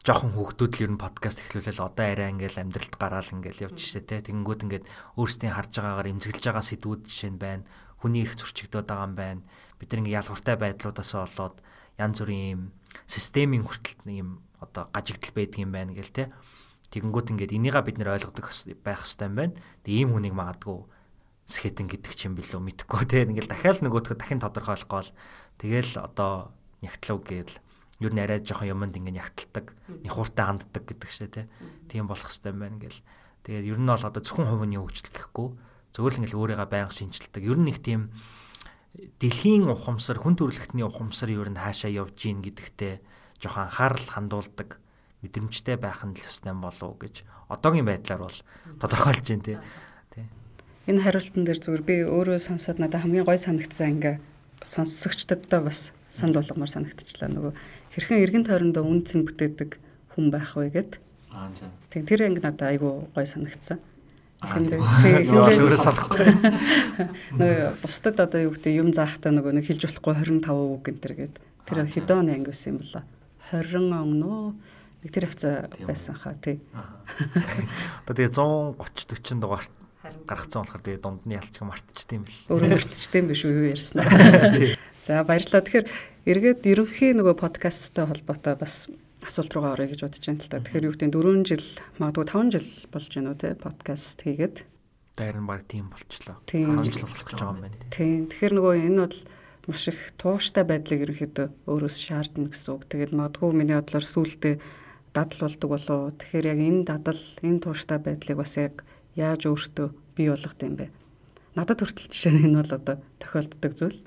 жоохон хүүхдүүд л ер нь подкаст эхлүүлэл одоо арай ингээл амьдралд гараал ингээл явж штэ тэ. Тэгэнгүүт ингээд өөрсдийн харж байгаагаар эмзэглэж байгаа сэдвүүд жишээ нь байна. Хүний их зөрчигдөд байгаа юм байна. Бид нэг ялгууртай байдлуудаас болоод янз бүрийн юм системийн хүртэл нэг юм одоо гажигдал байдаг юм байна гэл тэ Тэгэнгүүт ингээд энийгээ бид нэр ойлгодог байх юм байна. Тэг ийм хүнийг магадгүй скетинг гэдэг ч юм билүү мэдхгүй те ингээл дахиад нөгөөдхөд дахин тодорхойлохгүй бол тэгэл одоо нягтлав гээл ер нь арай жоохон юмд ингээ нягталдаг, нихууртай ханддаг гэдэг шээ те. Тийм болох юм байна гээл. Тэгээд ер нь бол одоо зөвхөн хувийн хөгжил гэхгүй зөвхөн л ингээл өөрийгөө байнга шинжилдэг. Ер нь нэг тийм дэлхийн ухамсар, хүн төрөлхтний ухамсар ер нь хаашаа явж гин гэдэгтээ жоохон анхаарал хандуулдаг мэдрэмжтэй байх нь л ёстой болов уу гэж одоогийн байдлаар бол тодорхойлж байна тий. Тий. Энэ хариултан дээр зүгээр би өөрөө сонсоод надад хамгийн гой санагдсан ингээ сонсогчдодоо бас санд болгомоор санагдчихлаа нөгөө хэрхэн эргэн тойрондоо үн цэн бүтээдэг хүн байх вэ гэд. Аа за. Тэг тэр анги надад айгүй гой санагдсан. Эхэндээ өөрөө санахгүй. [laughs] Нөгөө бусдад одоо юу гэдэг юм заахтаа нөгөө нэг хэлж болохгүй 25 үг энэ төр гэд. Тэр хэдэн оны анги байсан юм болоо? 20 он нөө Нэг тэр хавцаа байсан хаа тий. Одоо тэгээ 130 40 дугаарт гаргацсан болохоор тэгээ дунд нь ялчг мартчихсан юм бэл. Өөрөө мартчихсан биш үү юу ярьснаа. За баярлалаа. Тэгэхээр эргээд ерөнхий нөгөө подкасттай холбоотой бас асуулт руугаа орё гэж бодож байна л та. Тэгэхээр юу гэдэг 4 жил магадгүй 5 жил болж байна уу те подкаст хийгээд. Дайрн баг тийм болчлоо. 10 жил болох гэж байгаа юм байна. Тийм. Тэгэхээр нөгөө энэ бол маш их тууштай байдлыг ерөнхийдөө өөрөөс шаардна гэсэн үг. Тэгээд магадгүй миний бодлоор сүултээ дадал болдог болов. Тэгэхээр яг энэ дадал, энэ тууштай байдлыг бас яг яаж өөртөө бий болгох юм бэ? Надад хүртэл жишээ нь энэ бол одоо тохиолддог зүйл.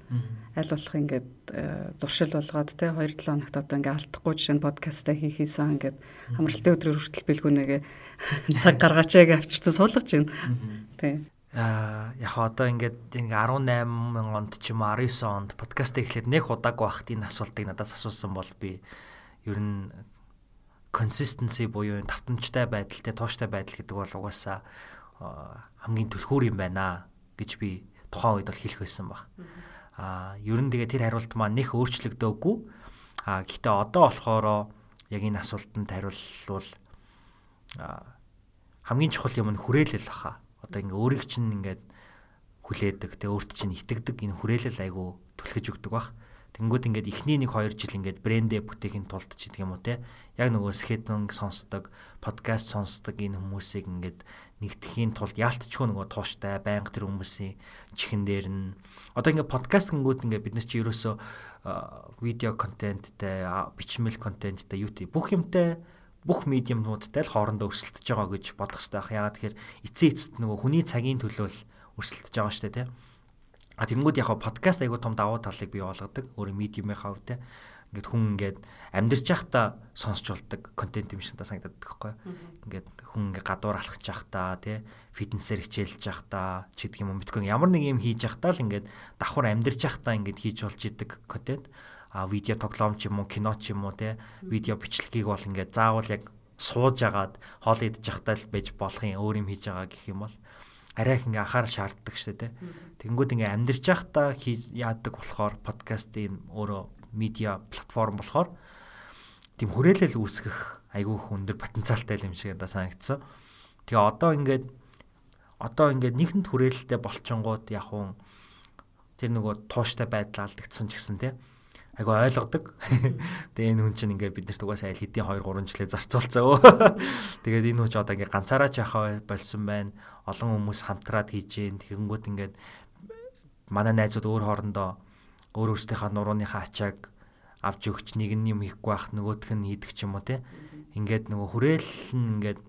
Аль болох ингээд э, зуршил болгоод те 2-7 хоногт одоо ингээд алдахгүй жишээ нь подкастаа хийх хийсэн ингээд хамралтай өдрөөр хүртэл бэлгүүнэгээ [laughs] цаг гаргаачаа гэж авчирсан суулгаж байна. Тийм. Аа яг одоо ингээд ингээ 18 онд ч юм уу 19 онд подкаст эхлээд нэг удаагүй байхад энэ асуултыг надад асуусан бол би ер нь consistency буюу давтамжтай байдал те тууштай байдал гэдэг бол угаасаа хамгийн түлхүүр юм байна гэж би тухайн үед бол хэлэх байсан баг. Аа ер нь тэгээ тэр хариулт маань нэх өөрчлөгдөөгүй. Аа гэхдээ одоо болохоор яг энэ асуултанд хариулвал хамгийн чухал юм нь хүрээлэл баха. Одоо ингээ өөрийг чинь ингээд хүлээдэг, тэгээ өөрт чинь итгэдэг энэ хүрээлэл айгу түлхэж өгдөг бах. Тэнгүүд ингээд эхний 1 2 жил ингээд брэндээ бүтээхин тулд ч гэдэг юм уу те. Яг нөгөө скетинг сонсдог, подкаст сонсдог энэ хүмүүсийг ингээд нэгтгэхийн тулд яалтчгүй нөгөө тууштай байнга тэр хүмүүсийн чихэн дээр нь одоо ингээд подкаст гингүүд ингээд бид нар чи ерөөсөө видео контенттэй, бичмэл контенттэй, YouTube бүх юмтай бүх медиумнуудтай л хоорондоо өрсөлдөж байгаа гэж бодох хэрэгтэй байх. Ягаад тэгэхээр эцсийн эцэст нөгөө хүний цагийн төлөө л өрсөлдөж байгаа шүү дээ, тийм. А тэгэнгүүт яг подкаст айгуу том давуу талыг бий болгодог. Өөрийн медиумын хав те. Ингээд хүн ингээд амьдрч явахдаа сонсч болдог контент юм шиг та санагдаад байхгүй. Ингээд хүн ингээд гадуур алхаж явахдаа те фитнесээр хичээлж явахдаа ч гэдэг юм мэдгүй ямар нэг юм хийж явахдаа л ингээд давхар амьдрч явахдаа ингээд хийж болж идэг контент. А видео тоглоом ч юм уу, кино ч юм уу те видео бичлэгийг бол ингээд заавал яг сууж агаад хоол идэж явахдаа л байж болох юм өөр юм хийж байгаа гэх юм бол арай их ингээ анхаарал шаарддаг шүү дээ. Тэнгүүд ингээ амьдарч байхдаа яадаг болохоор подкаст ийм өөрөө медиа платформ болохоор тийм хүрээлэл үүсгэх айгүй их өндөр потенциалтай юм шиг надад санагдсан. Тэгээ одоо ингээд одоо ингээд нэгэнт хүрээлэлтэй болчонгууд яг уу тэр нөгөө тууштай байдал алдагдсан ч гэсэн тийм айгу ойлгодог. [laughs] Тэгээ энэ хүн чинь ингээд бид нарт угаасаа айл хэдийн 2 3 жилээ зарцуулцаа. [laughs] Тэгээд энэ хүн ч одоо ингээд ганцаараа ч яхаа болсон байна. Олон хүмүүс хамтраад хийж гин тэгэнгүүт ингээд манай найзууд өөр хоорондоо өөр өөрсдийнхээ нурууныхаа ачааг авч өгч нэг нь юм хийхгүй байх нөгөөх нь хийдэг ч юм уу те. ингээд нөгөө хүрээл нь ингээд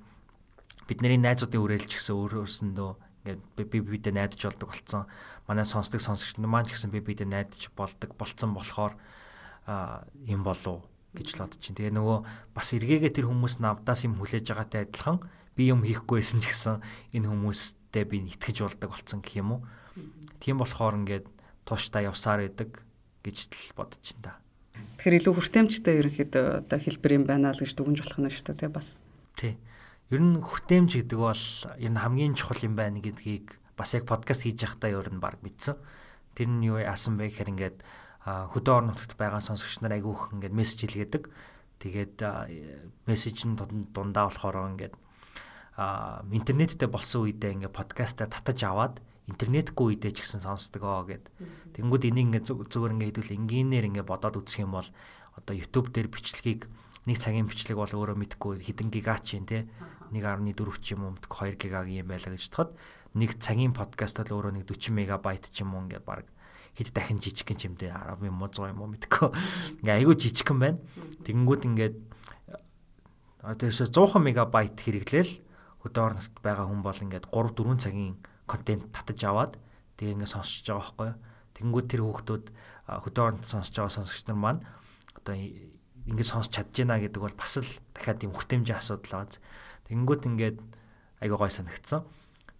бидний найзуудын хүрээлч гэсэн өөрөөсөндөө ингээд би бидээ найдаж болдог болсон. Манай сонсдог сонсогч маань ч гэсэн би бидээ найдаж болдог болцсон болохоор юм болов гэж л бодож чинь. Тэгээ нөгөө бас эргээгээ тэр хүмүүс навдаас юм хүлээж байгаатай адилхан би юм хийхгүй байсан ч гэсэн энэ хүмүүстэй би итгэж болдог болсон гэх юм уу. Тийм болохоор ингээд тууштай явсаар идэг гэж л бодож чинь та. Тэгэхээр илүү хүртээмжтэй ерөнхийдөө одоо хэлбэр юм байна л гэж дүгнж болох нь шүү дээ бас. Тий. Ер нь хүртээмж гэдэг бол ер нь хамгийн чухал юм байна гэдгийг бас яг подкаст хийж байхдаа ер нь баг мэдсэн. Тэр нь юу яасан бэ гэхээр ингээд хөдөө орон нутагт байгаа сонсогч нар айгүйх ингээд мессеж илгээдэг. Тэгээд мессеж нь дундаа болохоор ингээд интернеттэй болсон үедээ ингээд подкастаа татаж аваад интернетгүй үедээ ч гэсэн сонсдог оо гэд. Тэнгүүд энийг ингээд зүгээр ингээд хэдүүл энгийнээр ингээд бодоод үзэх юм бол одоо YouTube дээр бичлэгийг нэг цагийн бичлэг бол өөрөө мэдгүй хэдэн гигач юм те 1.4 ч юм уу мэдгүй 2 гигагийн юм байлаа гэж бодоход нэг цагийн подкаст бол өөрөө нэг 40 мегабайт ч юм уу ингээд баг хэд дахин жижигхэн ч юм дээ 10 юм уу 100 юм уу мэдгүй. Ингээ айгүй жижигхэн байна. Тэгэнгүүт ингээд тэрээс 100 мегабайт хэрэглээл хөдөө орнот байгаа хүн бол ингээд 3 4 цагийн контент татаж аваад тэгээ ингээд сонсож байгаа байхгүй тэгэнгүүт тэр хүүхдүүд хөдөө орнот сонсож байгаа сонсогч нар маань одоо ингээд сонсч чадчихна гэдэг бол бас л дахиад юм хүртээмжийн асуудал байгаа. Тэнгүүт ингээд айгаа гой санагдсан.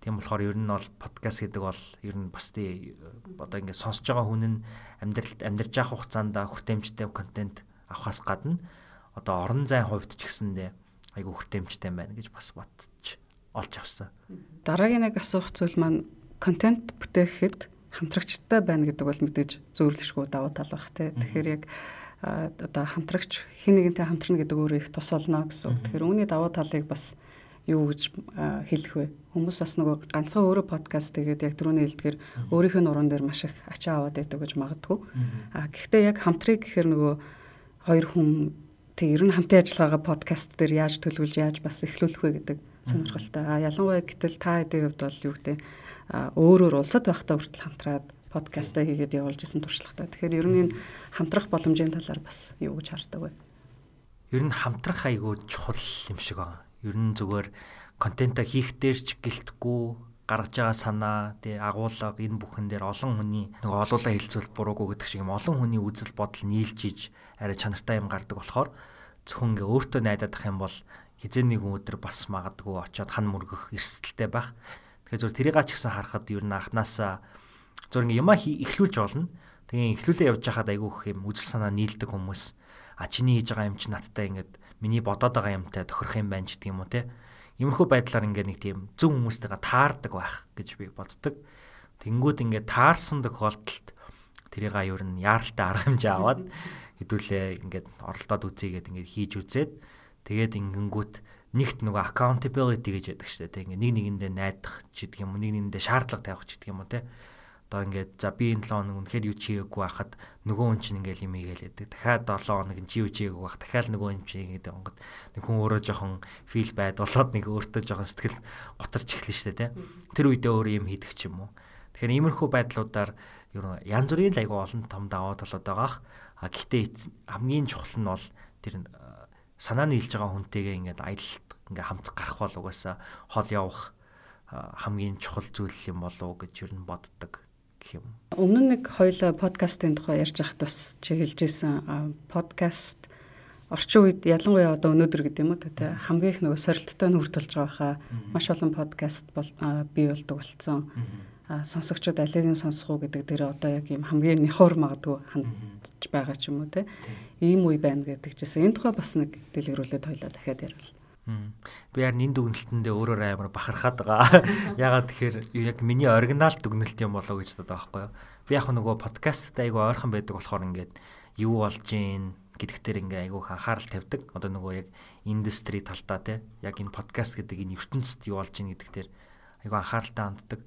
Тийм болохоор ер нь бол подкаст гэдэг бол ер нь бас тий одоо ингээд сонсож байгаа хүн нь амьдралд амьдарч явах хугацаанд хүртээмжтэй контент авахаас гадна одоо орон зайн хувьд ч гэсэндээ айгүй хүртээмжтэй байна гэж бас бодчих олж авсан. Дараагийн нэг асуух зүйл маань контент бүтээхэд хамтрагчтай байна гэдэг бол мэдээж зөөрлөшгүй давуу тал бах тий. Тэгэхээр яг одоо хамтрагч хин нэгэнтэй хамтрна гэдэг өөрөө их тус болно гэсэн. Тэгэхээр үүний давуу талыг бас юу гэж хэлэх вэ? Хүмүүс бас нөгөө ганцхан өөрөө подкаст тэгээд яг түрүүний хэлдгээр өөрийнх нь уран дээр маш их ачаа аваад байдаг гэж магадгүй. А гэхдээ яг хамтрыг гэхээр нөгөө хоёр хүн тэг ер нь хамтын ажиллагаагаа подкаст дээр яаж төлөвлөж яаж бас эхлүүлэх вэ гэдэг сонирхолтой. А ялангуяа гэтэл та хэдийн хувьд бол юу гэдэг өөрөөр улсад байхдаа хүртэл хамтраад подкастаа хийгээд явуулж исэн туршлагатай. Тэгэхээр ер нь энэ хамтрах боломжийн талаар бас юу гэж хардаг вэ? Ер нь хамтрах айгүй чухал юм шиг байна. Ер нь зүгээр контента хийх дээр ч гэлтггүй гаргаж байгаа санаа тий агуулга энэ бүхэн дээр олон хүний нэг олуулаа хилцүүл буруугүй гэдэг шиг юм олон хүний үзэл бодол нийлж иж арай чанартай юм гардаг болохоор зөвхөн ингээ өөртөө найдаад ах юм бол хизээ нэг өдөр бас магадгүй очиод хан мөргөх эрсдэлтэй байх. Тэгэхээр зөв тэрийг ач гэсэн харахад ер нь анханасаа Зур ингээ юмаа эхлүүлж болно. Тэгээ эхлүүлээ явж хахад айгүйх юм үжил санаа нийлдэг хүмүүс а чиний хийж байгаа юм чи надтай ингээд миний бодоод байгаа юмтай тохирох юм байна ч гэдэг юм уу те. Иймэрхүү байдлаар ингээ нэг тийм зөв хүмүүстэйгээ таардаг байх гэж би боддог. Тэнгүүд ингээ таарсан тохиолдолд тэрийг аюур нь яаралтай арга хэмжээ аваад [laughs] хэдүүлээ ингээд оролдоод үзье гэдэг ингээд хийж үзээд тэгээд ингэнгүүт нэгт нөгөө accountability гэж яддаг шүү дээ. Ингээ нэг нэгэндээ найдах ч гэдэг юм уу, нэг нэгэндээ шаардлага тавих ч гэдэг юм уу те одоо ингээд за би энэ 7 хоног үнэхээр юу чийгээгүй байхад нөгөө хүн чинь ингээд юм хийгээл яадаг. Дахиад 7 хоног нь чи юу чийгээгүй байх. Дахиад нөгөө юм чийгээд онгод нэг хүн өөрөө жоохон фил байд болоод нэг өөртөө жоохон сэтгэл готарч эхлэн штэ тэ. Тэр үедээ өөрөө юм хийдэг ч юм уу. Тэгэхээр иймэрхүү байдлуудаар ер нь янз бүрийн айгу олон том даваа талууд байгаах. А гэхдээ хамгийн чухал нь бол тэр санаа нийлж байгаа хүнтэйгээ ингээд аялалт ингээд хамт гарах бол угаасаа хол явах хамгийн чухал зүйл юм болов гэж ер нь боддог гэх юм. Өмнө нэг хоёул подкастын тухай ярьж байхад бас чи хэлжсэн подкаст орчин үед ялангуяа одоо өнөөдөр гэдэг юм уу тэ хамгийн их нөгөө сорилттой нь хүртэлж байгаа хаа маш олон подкаст бол бий болдог болсон. Сонсогчдод алийг нь сонсох уу гэдэг дээр одоо яг юм хамгийн нэхор магадгүй хандж байгаа ч юм уу те. Ийм үе байна гэдэг чийсэн. Энэ тухай бас нэг дэлгэрүүлээд хоёлаа дахиад ярил. Би яар нин дүгнэлтэндээ өөрөөр амар бахархаад байгаа. [laughs] Ягаад тэгэхээр яг миний оригинал дүгнэлт юм болоо гэж боддог байхгүй юу. Би яг нөгөө подкастт айгу ойрхон байдаг болохоор ингээд юу болж гин гэдэгтэр ингээ айгу анхаарал тавьдаг. Одоо нөгөө яг индастри талдаа те яг энэ подкаст гэдэг энэ ертөнцид юу болж гин гэдэгтэр айгу анхааралтай ханддаг.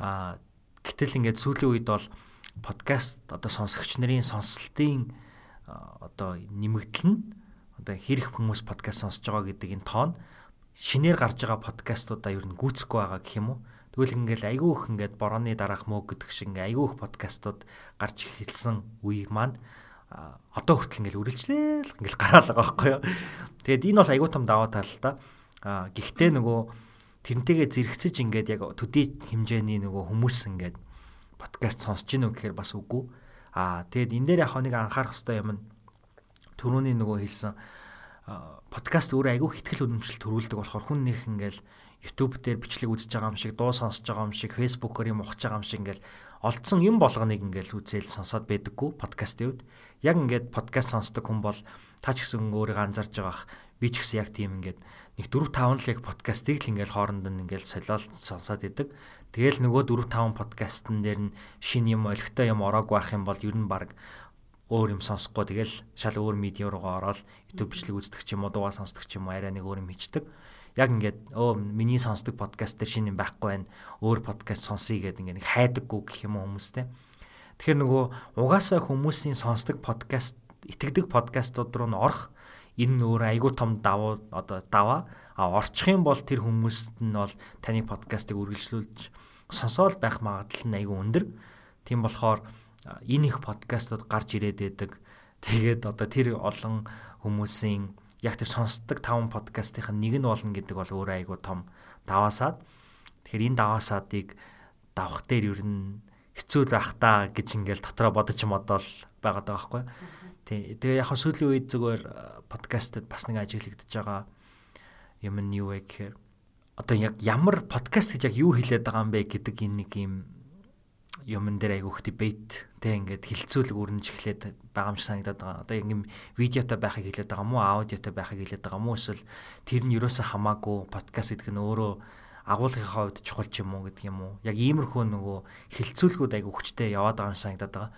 Аа гэтэл ингээд сүүлийн үед бол подкаст одоо сонсогч нарын сонсолтын одоо нэмэгдэл нь одоо хэрэг хүмүүс подкаст сонсож байгаа гэдэг энэ тоон шинээр гарч байгаа подкастуудаа ер нь гүйцэхгүй байгаа гэх юм уу. Тэгвэл ингээл айгүй их ингээд борооны дараах мөг гэдэг шиг ингээ айгүй их подкастууд гарч эхэлсэн үе маань одоо хүртэл ингээл үргэлжлээл ингээл гараал байгаа байхгүй юу. Тэгээд энэ бол аягүй том даваа тал л да. Гэхдээ нөгөө тэрнтэйгээ зэрэгцэж ингээд яг төдий хэмжээний нөгөө хүмүүс ингээд подкаст сонсож гинөө гэхээр бас үгүй. А тэгээд энэ дээр яг нэг анхаарах хэрэгтэй юм нь түрүүний нөгөө хэлсэн подкаст өөрөө айгүй ихтгэл үнэмшил төрүүлдэг болохоор хүн нөх ингээл YouTube дээр бичлэг үзэж байгаа юм шиг, дуу сонсож байгаа юм шиг, Facebook-оор юм ухаж байгаа юм шиг ингээл олдсон юм болгоныг ингээл үзэл сонсоод байдаггүй подкастын үед. Яг ингээд подкаст сонсдог хүн бол та ч гэсэн өөрийгөө анзарж байгаах би ч гэсэн яг тийм ингээд нэг 4 5 л яг подкастыг л ингээл хооронд нь ингээл солиол сонсоод идэг. Тэгэл нөгөө 4 5 подкастн дээр нь шин юм олигтой юм ороогүй байх юм бол ер нь баг өөр юм сонсохгүй тэгэл шал өөр медиа руугаа ороод YouTube бичлэг үздэг ч юм уу дуугаа сонсдог ч юм уу арай нэг өөр юм хийдэг яг ингээд өө миний сонсдог подкаст дээр шинэ юм байхгүй байна. Өөр подкаст сонсъё гэдэг ингээд нэг хайдаггүй гэх юм уу хүмүүстэй. Тэгэхээр нөгөө угаасаа хүмүүсийн сонсдог подкаст итгэдэг подкастууд руу н орох энэ өөр айгүй том давуу одоо даваа а орчих юм бол тэр хүмүүст нь бол таны подкастыг үргэлжлүүлж сонсоол байх магадлал нь айгүй өндөр. Тийм болохоор энэ их подкастууд гарч ирээд байдаг. Тэгээд одоо тэр олон хүмүүсийн яг тэр сонсдог 5 подкастын нэг нь болно гэдэг бол өөрөө айгүй том даваасаад. Тэгэхээр энэ даваасаадыг давах дээр ер нь хэцүү л байх та гэж ингээл дотроо бодож модол байгаад байгаа байхгүй. Тий. Тэгээ яг сүүлийн үед зүгээр подкастад бас нэг ажиглагдаж байгаа юм нь юу вэ гэхээр одоо яг ямар подкаст гэж яг юу хэлээд байгаа юм бэ гэдэг энэ нэг юм юмн дээр айгүйх дебет тэг ингээд хилцүүлэг өрнөж эхлээд байгаа юм шиг санагдаад байгаа. Одоо юм видеотой байхыг хэлээд байгаа мó аудиотой байхыг хэлээд байгаа мó эсвэл тэр нь ерөөсөө хамаагүй подкаст гэдэг нь өөрөө агуулгынхаа хувьд чухал ч юм уу гэдэг юм уу. Яг иймэрхүү нөгөө хилцүүлгүүд айгүй хүчтэй яваад байгаа юм санагдаад байгаа.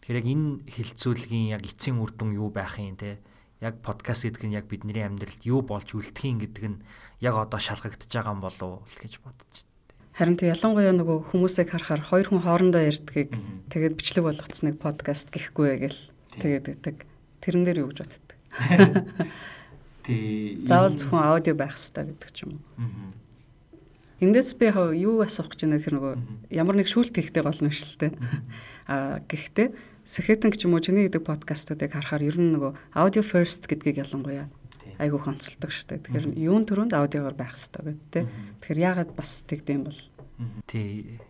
Тэгэхээр яг энэ хилцүүлгийн яг эцсийн үр дүн юу байх юм те яг подкаст гэдэг нь яг бидний амьдралд юу болж үлдэх юм гэдэг нь яг одоо шалгагдчихж байгаа юм болов уу гэж бодож Харин тэг ялангуяа нөгөө хүмүүсийг харахаар хоёр хүн хоорондоо ярьдгийг тэгээд бичлэг болгоцсныг подкаст гэхгүй гэл тэгээд гэдэг. Тэрэн дээр юу гэж боддог. [laughs] Тий. [laughs] Заавал зөвхөн аудио байх хэрэгтэй гэдэг ч юм уу. Эндээс би юу асуух гэж байна гэхээр нөгөө ямар нэг шүүлт хийхтэй болно шүү дээ. Аа гэхдээ Сэхэтэн ч юм уу чиний гэдэг подкастуудыг харахаар ер нь нөгөө audio first гэдгийг ялангуяа айгүй онцолдог шүү дээ. Тэгэхээр юун төрөнд аудиогоор байх хэрэгтэй гэдэг тий. Тэгэхээр яагаад бас тэгдэм бол тий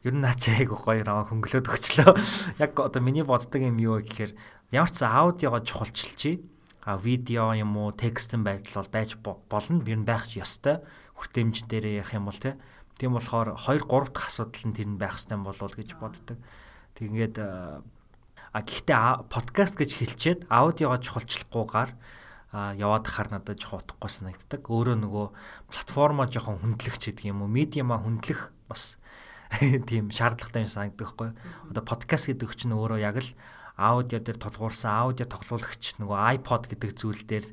ер нь наач айгүй гоё наваа хөнгөлөөд өгчлөө. [laughs] Яг одоо миний боддог юм юу гэхээр ямар ч аудиогоо чухалчилчий. А видео юм уу текстэн байдал бол байж болно. Ер нь байх ёстой. Хүртээмж дээр ярих юм бол тий. Тийм болохоор 2 3 дахь асуудал нь тэр нь байх хэрэгтэй болов гэж боддог. Тэгээд а гэхдээ подкаст гэж хэлчихэд аудиогоо чухалчлахгүйгээр а яваад хахаар надад жоох утгагүй санагддаг. Өөрөө нөгөө платформо жоохон хүндлэгч гэдэг юм уу, медиама хүндлэх бас [laughs] тийм шаардлагатай юм санагддаг байхгүй. Одоо подкаст гэдэг чинь өөрөө яг л аудио дээр толгуурсан аудио тоглуулагч нөгөө iPod гэдэг зүйл дээр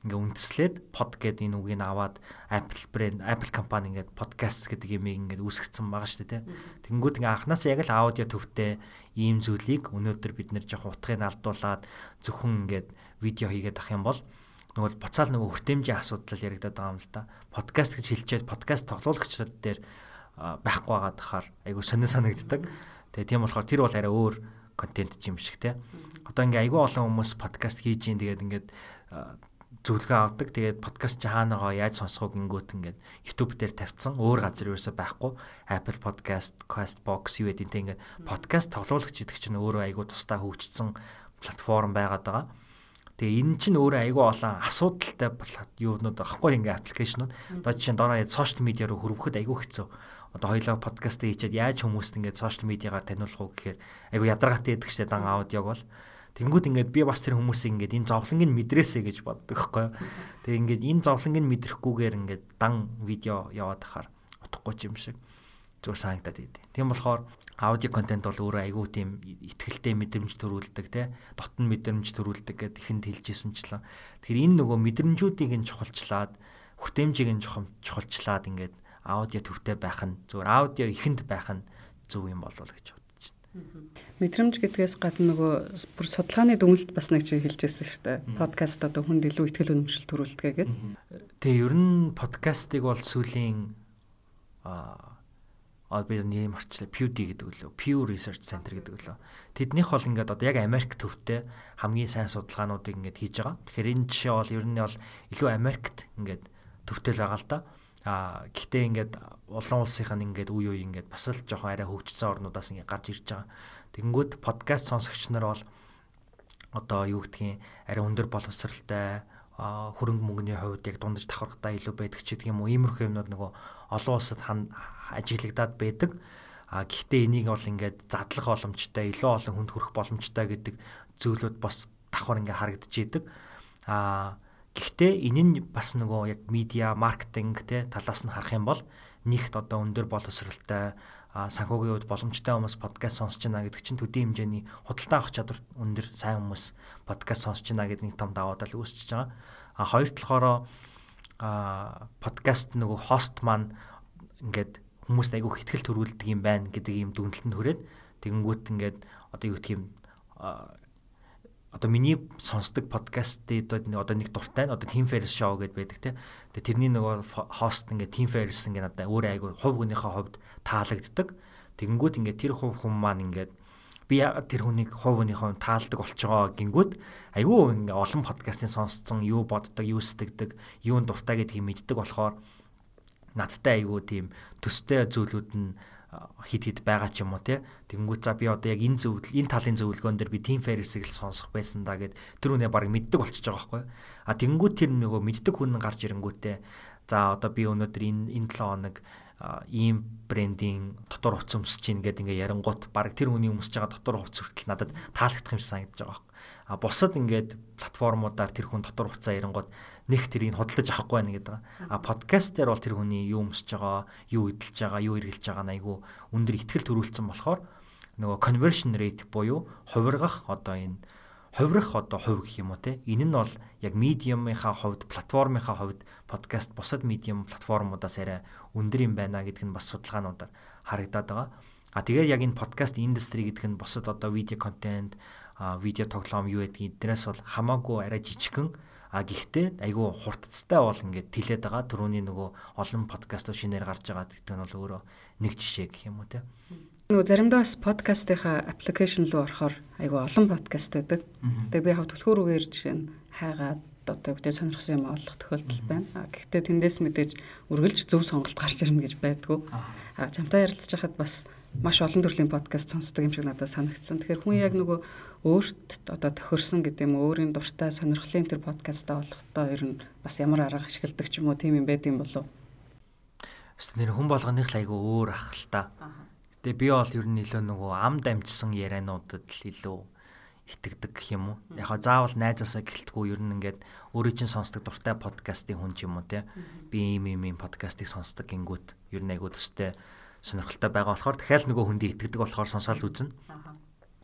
ингээ үндэслээд под гэдэг энэ үгийг аваад Apple брэнд Apple компани ингээд подкаст гэдэг юм ингээд үүсгэсэн байгаа шүү дээ. Тэнгүүд ингээ анханасаа яг л аудио төвтэй ийм зүйлийг өнөөдөр бид нэр жоох утгыг алдуулаад зөвхөн ингээд видео хийгээд ах юм бол нөгөө буцаал нөгөө хүртээмжийн асуудал яригадаад байгаа юм л да. Подкаст гэж хэлчихэд подкаст тоглуулагчдад дээр байхгүй байгаа дахаар айгу сонир санагддаг. Тэгээ тийм болохоор тэр бол арай өөр контент юм шиг те. Одоо ингээ айгу олон хүмүүс подкаст хийж ийн тэгээд ингээд зөвлөгөө авдаг. Тэгээд подкаст чи хаанагаа яаж сонсох гингүүт ингээд YouTube дээр тавьсан. Өөр газар юусаа байхгүй. Apple Podcast, Castbox юу гэдэг ингээд подкаст тоглуулагч гэдэг чинь өөрөө айгу тусдаа хөгжсөн платформ байгаад байгаа. Тэгээ энэ чинь өөрөө айгүй олон асуудалтай юунууд багхгүй ингээ аппликейшнууд. Одоо жишээ нь дараа сошиал медиа руу хөрвөхөд айгүй хэцүү. Одоо хоёлоо подкаст хийчихэд яаж хүмүүст ингээ сошиал медиагаар таниулах уу гэхээр айгүй ядаргаатай байдаг штэ дан аудиог бол. Тэнгүүд ингээд би бас тэр хүмүүсийг ингээд энэ зовлонгийг мэдрээсэй гэж боддог байхгүй юу. Тэгээ ингээд энэ зовлонгийг мэдрахгүйгээр ингээд дан видео яваад тахаар утгагүй юм шиг зүгээр санагдаад идэв. Тийм болохоор аудио контент бол өөрөө айгүй тийм ихтгэлтэй мэдрэмж төрүүлдэг те дотн мэдрэмж төрүүлдэг гэд ихэнд хэлжсэнчлэн тэгэхээр энэ нөгөө мэдрэмжүүдийг нь чухалчлаад хүртээмжийг нь чухалчлаад ингээд аудио төвтэй байх нь зүгээр аудио ихэнд байх нь зөв юм болов гэж бодож байна. Мэдрэмж гэдгээс гадна нөгөө бүр судалгааны дүгнэлт бас нэг чинь хэлжсэн шүү дээ. Подкаст одоо хүнд илүү ихтгэл өнөмшил төрүүлдэг гэдэг. Тэгээ ер нь подкастыг бол сүүлийн а одоо би нэм арчлаа PewD гэдэг лөө Pew Research Center гэдэг лөө тэднийх бол ингээд одоо яг Америк төвтэй хамгийн сайн судалгаануудыг ингээд хийж байгаа. Тэгэхээр энэ жишээ бол ер нь бол илүү Америкт ингээд төвтэй л байгаа л да. А гэхдээ ингээд олон улсынх нь ингээд үе үе ингээд бас л жоохон арай хөгжсөн орнуудаас ингээд гарч ирж байгаа. Тэгэнгүүт подкаст сонсогч нар бол одоо юу гэдгийг арай өндөр боловсралтай хөрөнгө мөнгөний хувьд яг дундаж давхаргатай илүү байдаг ч гэдэг юм уу иймэрхүү юмнууд нөгөө олон улсад ажиглагдаад байдаг. А гэхдээ энийг бол ингээд задлах боломжтой, илүү олон хүнд хүрэх боломжтой гэдэг зүйлүүд бас давхар ингээд харагдаж идэг. А гэхдээ энэ нь бас нөгөө яг медиа, маркетинг те талаас нь харах юм бол нэгт одоо өндөр боловсралтай санхүүгийн хувьд боломжтой хүмүүс подкаст сонсож байна гэдэг чинь төдий хэмжээний худалдаа авах чадвар өндөр сайн хүмүүс подкаст сонсож байна гэдэг нэг том даваа дал үүсчихэж байгаа. А хоёр талаараа подкаст нөгөө хост маань ингээд хүмүүст айгүй ихтгэл төрүүлдэг юм байна гэдэг ийм дүгнэлтэнд хүрээд тэгэнгүүт ингээд одоо юу гэх юм одоо миний сонсдог подкастыг одоо нэг дуртай одоо Team Ferris show гэдээ байдаг те. Тэгээ тэрний нөгөө хост ингээд Team Ferris ингээд надад өөрөө айгүй хувь хүнийхээ хувьд таалагддаг. Тэгэнгүүт ингээд тэр хувь хүн маань ингээд би яагаад тэр хүнийг хувь хүнийхээ таалдаг болчихоо гингүүд айгүй ингээ олон подкастын сонсцсон юу боддог, юу сэтгэдэг, юунд дуртай гэдгийг мэддэг болохоор надтай айгүй тийм төстэй зүйлүүд нь хит хит байгаа ч юм уу те тэгэнгүүт за би одоо яг энэ зөвлөл энэ талын зөвлөгөөн дээр би team ferris-ийг л сонсох байсан да гэд тэр үнэ баг мэддэг болчихж байгаа байхгүй а тэгэнгүүт тэр нөгөө мэддэг хүн гарч ирэнгүүтээ за одоо би өнөөдөр энэ энэ 7 хоног ийм брендийн дотор хувц өмсөж чинь гэдэг ингээ ярангуут баг тэр хүний өмсөж байгаа дотор хувц хүртэл надад таалагдах юм шиг санагдаж байгаа. А бусад ингээд платформудаар тэр хүн дотор хувцаа ярангуут нэг тэрийг худалдаж авахгүй байна гэдэг. А подкаст дээр бол тэр хүний юу өмсөж байгаа, юу эдэлж байгаа, юу эргэлж байгаа нь айгүй өндөр ихтгэл төрүүлсэн болохоор нөгөө conversion rate буюу хувиргах одоо энэ хувирах одоо хувь гэх юм уу те энэ нь бол яг медиумынхаа хувьд платформынхаа хувьд подкаст бусад медиум платформудаас арай өндөр юм байна гэдг нь бас судалгаануудаар харагдаад байгаа. А тэгээд яг энэ подкаст индастри гэдэг нь бусад одоо видео контент, видео тоглоом юу гэдгийг эднээс бол хамаагүй арай жижигхэн А гэхдээ айгүй хурдцтай бол ингээд тэлээд байгаа. Төрөний нөгөө олон подкастууд шинээр гарч байгаа гэдэг нь бол өөрөө нэг жишээ гэх юм уу те. Нөгөө заримдаа бас подкастынхаа аппликейшн руу орохоор айгүй олон подкаст байдаг. Тэгээ би хав түлхүүрүүгээр жишээ нь хайгаад одоо үгтэй сонирхсан юм олох тохиолдол байна. Гэхдээ тэндээс мэдээж үргэлж зөв сонголт гарч ирнэ гэж байдгүй. А чамтай ярилцж хахад бас маш олон төрлийн подкаст сонсдог юм шиг надад санагдсан. Тэгэхээр хүн яг нөгөө өөрт одоо тохирсон гэдэг юм өөрийн дуртай сонирхлын тэр подкастаа болохдоо ер нь бас ямар арга ашигладаг ч юм уу тийм юм байд юм болов. Эсвэл нэр хүн болгоных айгүй өөр ах л та. Тэгээ би бол ер нь илүү нөгөө ам дамжсан яриануудад л илүү итгэдэг гэх юм уу. Яг хаа заавал найзаасаа гэлтгүү ер нь ингээд өөрөө чинь сонсдог дуртай подкастын хүн ч юм уу те. Би ийм ийм ийм подкастыг сонсдог гингүүт ер нь айгуу төстэй сонирхолтой байгаа болохоор дахиад нөгөө хүндий итгэдэг болохоор сонсоол үзнэ.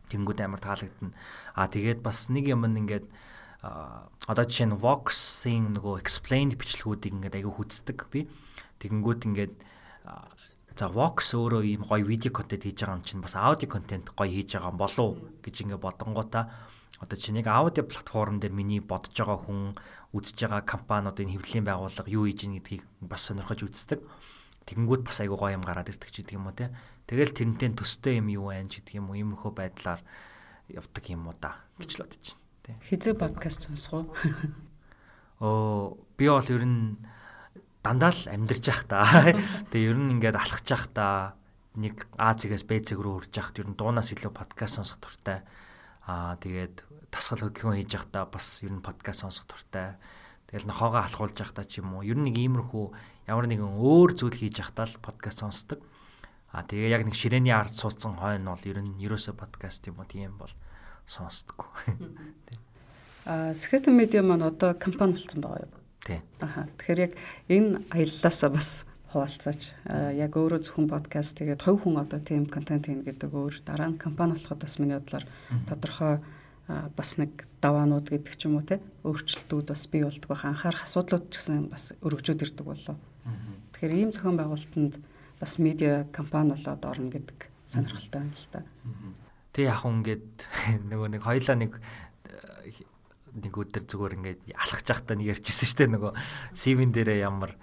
Тэнгүүд амар таалагдана. Аа тэгээд бас нэг юм ингээд одоо жишээ нь Vox-ийн нөгөө explained бичлэгүүдийг ингээд айгүй хүздэг би. Тэгэнгүүт ингээд За Vox өөрөө ийм гоё видео контент хийж байгаа юм чинь бас аудио контент гоё хийж байгаа болов гэж ингээ бодонгуудаа одоо чи нэг аудио платформ дээр миний бодож байгаа хүн үзэж байгаа компаниудын хэвлэлийн байгууллага юу хийж ийн гэдгийг бас сонирхож үздэг. Тэгэнгүүт бас айгуу гоё юм гараад ирдэг ч гэдэг юм уу те. Тэгэл тэрнтэй төстэй юм юу байна ч гэдэг юм уу иймэрхүү байдлаар явдаг юм уу да гэж л бодож байна. Тэ. Хизээ подкаст сонсох уу? [laughs] Оо би бол ер нь дандаа л амьдарч явах та. [laughs] Тэгээ ер нь ингээд алхаж явах та нэг А зэгээс Б зэг рүү хурж явах ер нь дуунаас илүү подкаст сонсох туртай. Аа тэгээд тасгал хөдөлгөөн хийж явах та бас ер нь подкаст сонсох туртай. Тэгэл нохоогоо алхуулж явах та ч юм уу. Ер нь нэг иймэрхүү ямар нэгэн өөр зүйл хийж явах та л подкаст сонсдог. Аа тэгээ яг нэг ширээний ард суудсан хойно бол ер нь ерөөсө подкаст юм уу тийм бол сонсдоггүй. Аа [laughs] Skeleton Media маань одоо компани болсон байгаа юу? Тий. Аха. Тэгэхээр яг энэ аяллаасаа бас хуваалцаач. Яг өөрөө зөвхөн подкаст тэгээд хувь хүн одоо тийм контент хийн гэдэг өөр дараа нь компани болоход бас миний бодлоор тодорхой бас нэг даваанууд гэдэг ч юм уу те өөрчлөлтүүд бас бий болдог байх анхаарах асуудлууд ч гэсэн бас өргөжөөд ирдэг болов. Тэгэхээр ийм зохион байгуулалтанд бас медиа компани болоод орно гэдэг сонирхолтой байна л та. Тэг яг ингээд [laughs] нөгөө нэг хоёлаа нэг нэг өдөр зүгээр ингээд алхаж явахдаа нэг ярьжсэн шүү дээ. Нөгөө CV-н дээрээ ямар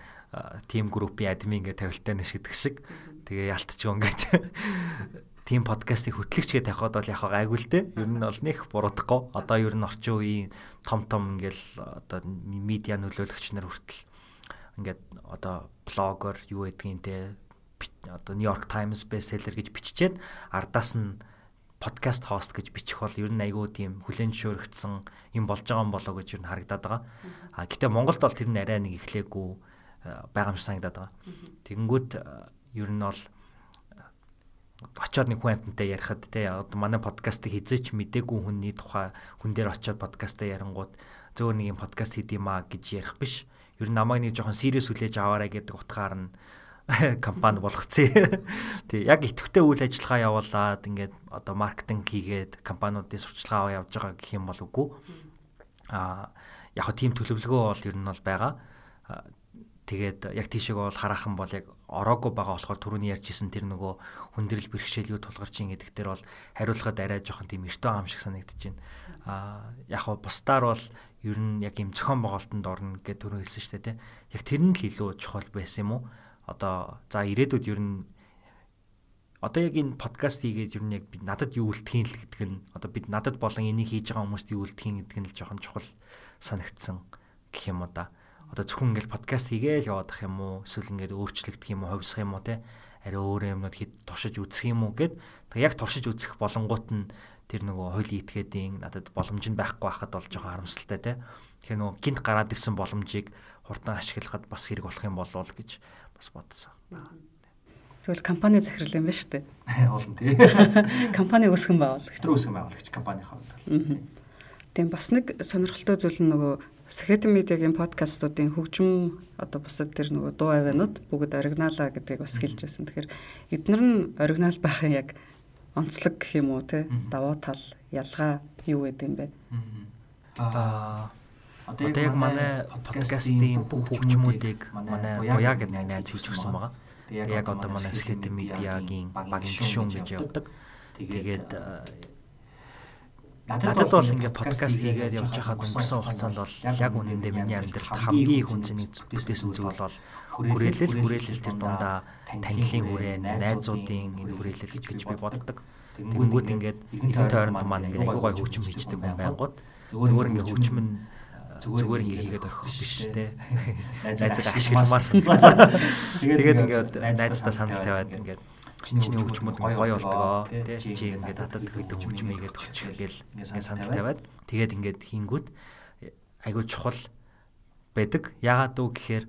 тим группийн админ ингээд тавилтаа нэшгдэг шиг. Тэгээ ялтчих ингээд [laughs] тийм подкастыг хөтлөгчгээд явхад бол яг гайгүй л дээ. Ер нь бол нэх буруудахгүй. Одоо ер нь орчин үеийн том том ингээл одоо медиа нөлөөлөгч нар хүртэл ингээд одоо блогер юу гэдгийг те одоо New York Times bestseller гэж биччихэд ардаас нь подкаст хост гэж бичих бол ер нь айгүй тийм хүлэн зөвшөөрөгдсөн юм болж байгаа юм болоо гэж ер нь харагдаад байгаа. А гэтээ Монголд бол тэр нь арай нэг эхлээгүй байгаа юм санагдаад байгаа. Тэгэнгүүт ер нь бол очоод нэг хүн амтантай ярихад те манай подкастыг хизээч мдээгүй хүнний тухай хүн дээр очоод подкастаа ярангууд зөөр нэг юм подкаст хийдэм а гэж ярих биш. Ер нь намайг нэг жоохон serious хүлээж аваарай гэдэг утгаар нь [laughs] компани болгоцсон. [laughs] Тий, яг идэвхтэй үйл ажиллагаа явуулаад ингээд одоо маркетинг хийгээд компаниудын сурчлагаа аваа явж байгаа гэх юм бол үгүй. Аа яг хөө тийм төлөвлөгөө бол ер нь бол байгаа. Тэгээд яг тийшээ бол хараахан бол яг ороогүй байгаа болохоор түрүүний ярьжсэн тэр нөгөө хүндрэл бэрхшээлүүд тулгарч ин гэдэг дээр бол хариулахад арай жоохон тийм эртөө ам шиг байна. Аа яг хөө бусдаар бол ер нь яг юм зохион байгуулалтанд орно гэдэг түрүү хэлсэн шүү дээ тий. Яг тэр нь л илүү чухал байсан юм уу? одоо за ирээдүйд ер нь одоо яг энэ подкаст хийгээд ер нь яг бид надад юу үлдэхин л гэдэг нь одоо бид надад болон энийг хийж байгаа хүмүүст юу үлдэхин гэдэг нь л жоохон чухал санагдсан гэх юм уу да. Одоо зөвхөн ингээл подкаст хийгээл яваадах юм уу эсвэл ингээд өөрчлөгдөх юм уу ховсох юм уу те арай өөр юмнууд хэд туршиж үзэх юм уу гэд яг туршиж үзэх болонгууд нь тэр нөгөө хууль итгээдийн надад боломж нь байхгүй байхад бол жоохон харамсалтай те. Тэгэхээр нөгөө гинт гараад ирсэн боломжийг хурдан ашиглахад бас хэрэг болох юм болов уу гэж бас бодсон. Тэгвэл компани захирал юм ба шүү дээ. [laughs] Олон тий. [laughs] Компани үүсгэн байгуулагч. Тэр үүсгэн байгуулагч компанийнхаа хувьд. Тийм бас нэг сонирхолтой зүйл нь нөгөө Сэхэт медиагийн подкастуудын хөгжим одоо бусад тэр нөгөө дуу авианууд бүгд оригиналаа гэдгийг бас хэлж байсан. Тэгэхээр эдгээр нь оригинал байхын яг онцлог гэх юм уу те давуу тал ялгаа юу гэдэг юм бэ? Аа Одоо яг манай подкастын бүх хөгжмүүдийг манай буяа гэдэг найз хийж өгсөн байгаа. Яг одоо манай Skate Media-гийн багийн гишүүн гэж явдаг. Тэгээд надад бол ингээд подкаст хийгээд явж байхад өнгөрсөн хугацаанд бол яг үнэндээ миний амьдралд хамгийн их үнцнийг бүтээсэн зүйл бол хүрээлэл хүрээлэл тэр дундаа танилын хүрээ найзуудын хүрээлэл гэж би боддог. Тэнгүүд ингээд эргэн тойронд маань ингээд аягүй гой хөгжим хийдэг хүн байнгут зөвөр ингээд хөгжим нь зүгээр ингээ хийгээд орох биш те. Найзаа ашигламаар санацсан. Тэгээд ингээд найздаа санал тавиад ингээд чиний хөгжмөд гоё болдгоо тий чи ингээд хатад гэдэг хөгжим ийгээд өччих гээл ингээд санал тавиад тэгээд ингээд хийнгүүд айгүй чухал байдаг. Ягаад үг гэхээр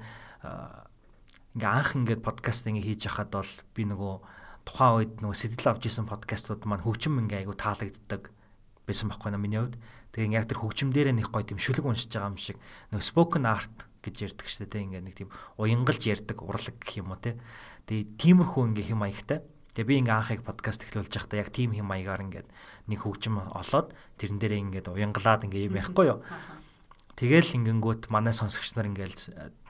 ингээ анх ингээд подкаст ингээ хийж яхад бол би нөгөө тухайн үед нөгөө сэтэл авч исэн подкастууд маань хөгжим ингээ айгүй таалагддаг байсан байхгүй наа миний хувьд. Тэгээ яг тэр хөгжим дээрээ нэг гоё тийм шүлэг уншиж байгаа юм шиг нөө spoken art гэж ярьдаг шүү дээ. Ингээ нэг тийм уянгалж ярьдаг урлаг гэх юм уу те. Тэгээ тиймэрхүү ингээ хэм маягтай. Тэгээ би ингээ анхыг подкаст эхлүүлж байхдаа яг тийм хэм маягаар ингээд нэг хөгжим олоод тэрэн дээрээ ингээд уянгалаад ингээ юм ярихгүй юу. Тэгэл ингэнгүүт манай сонсогч нар ингээл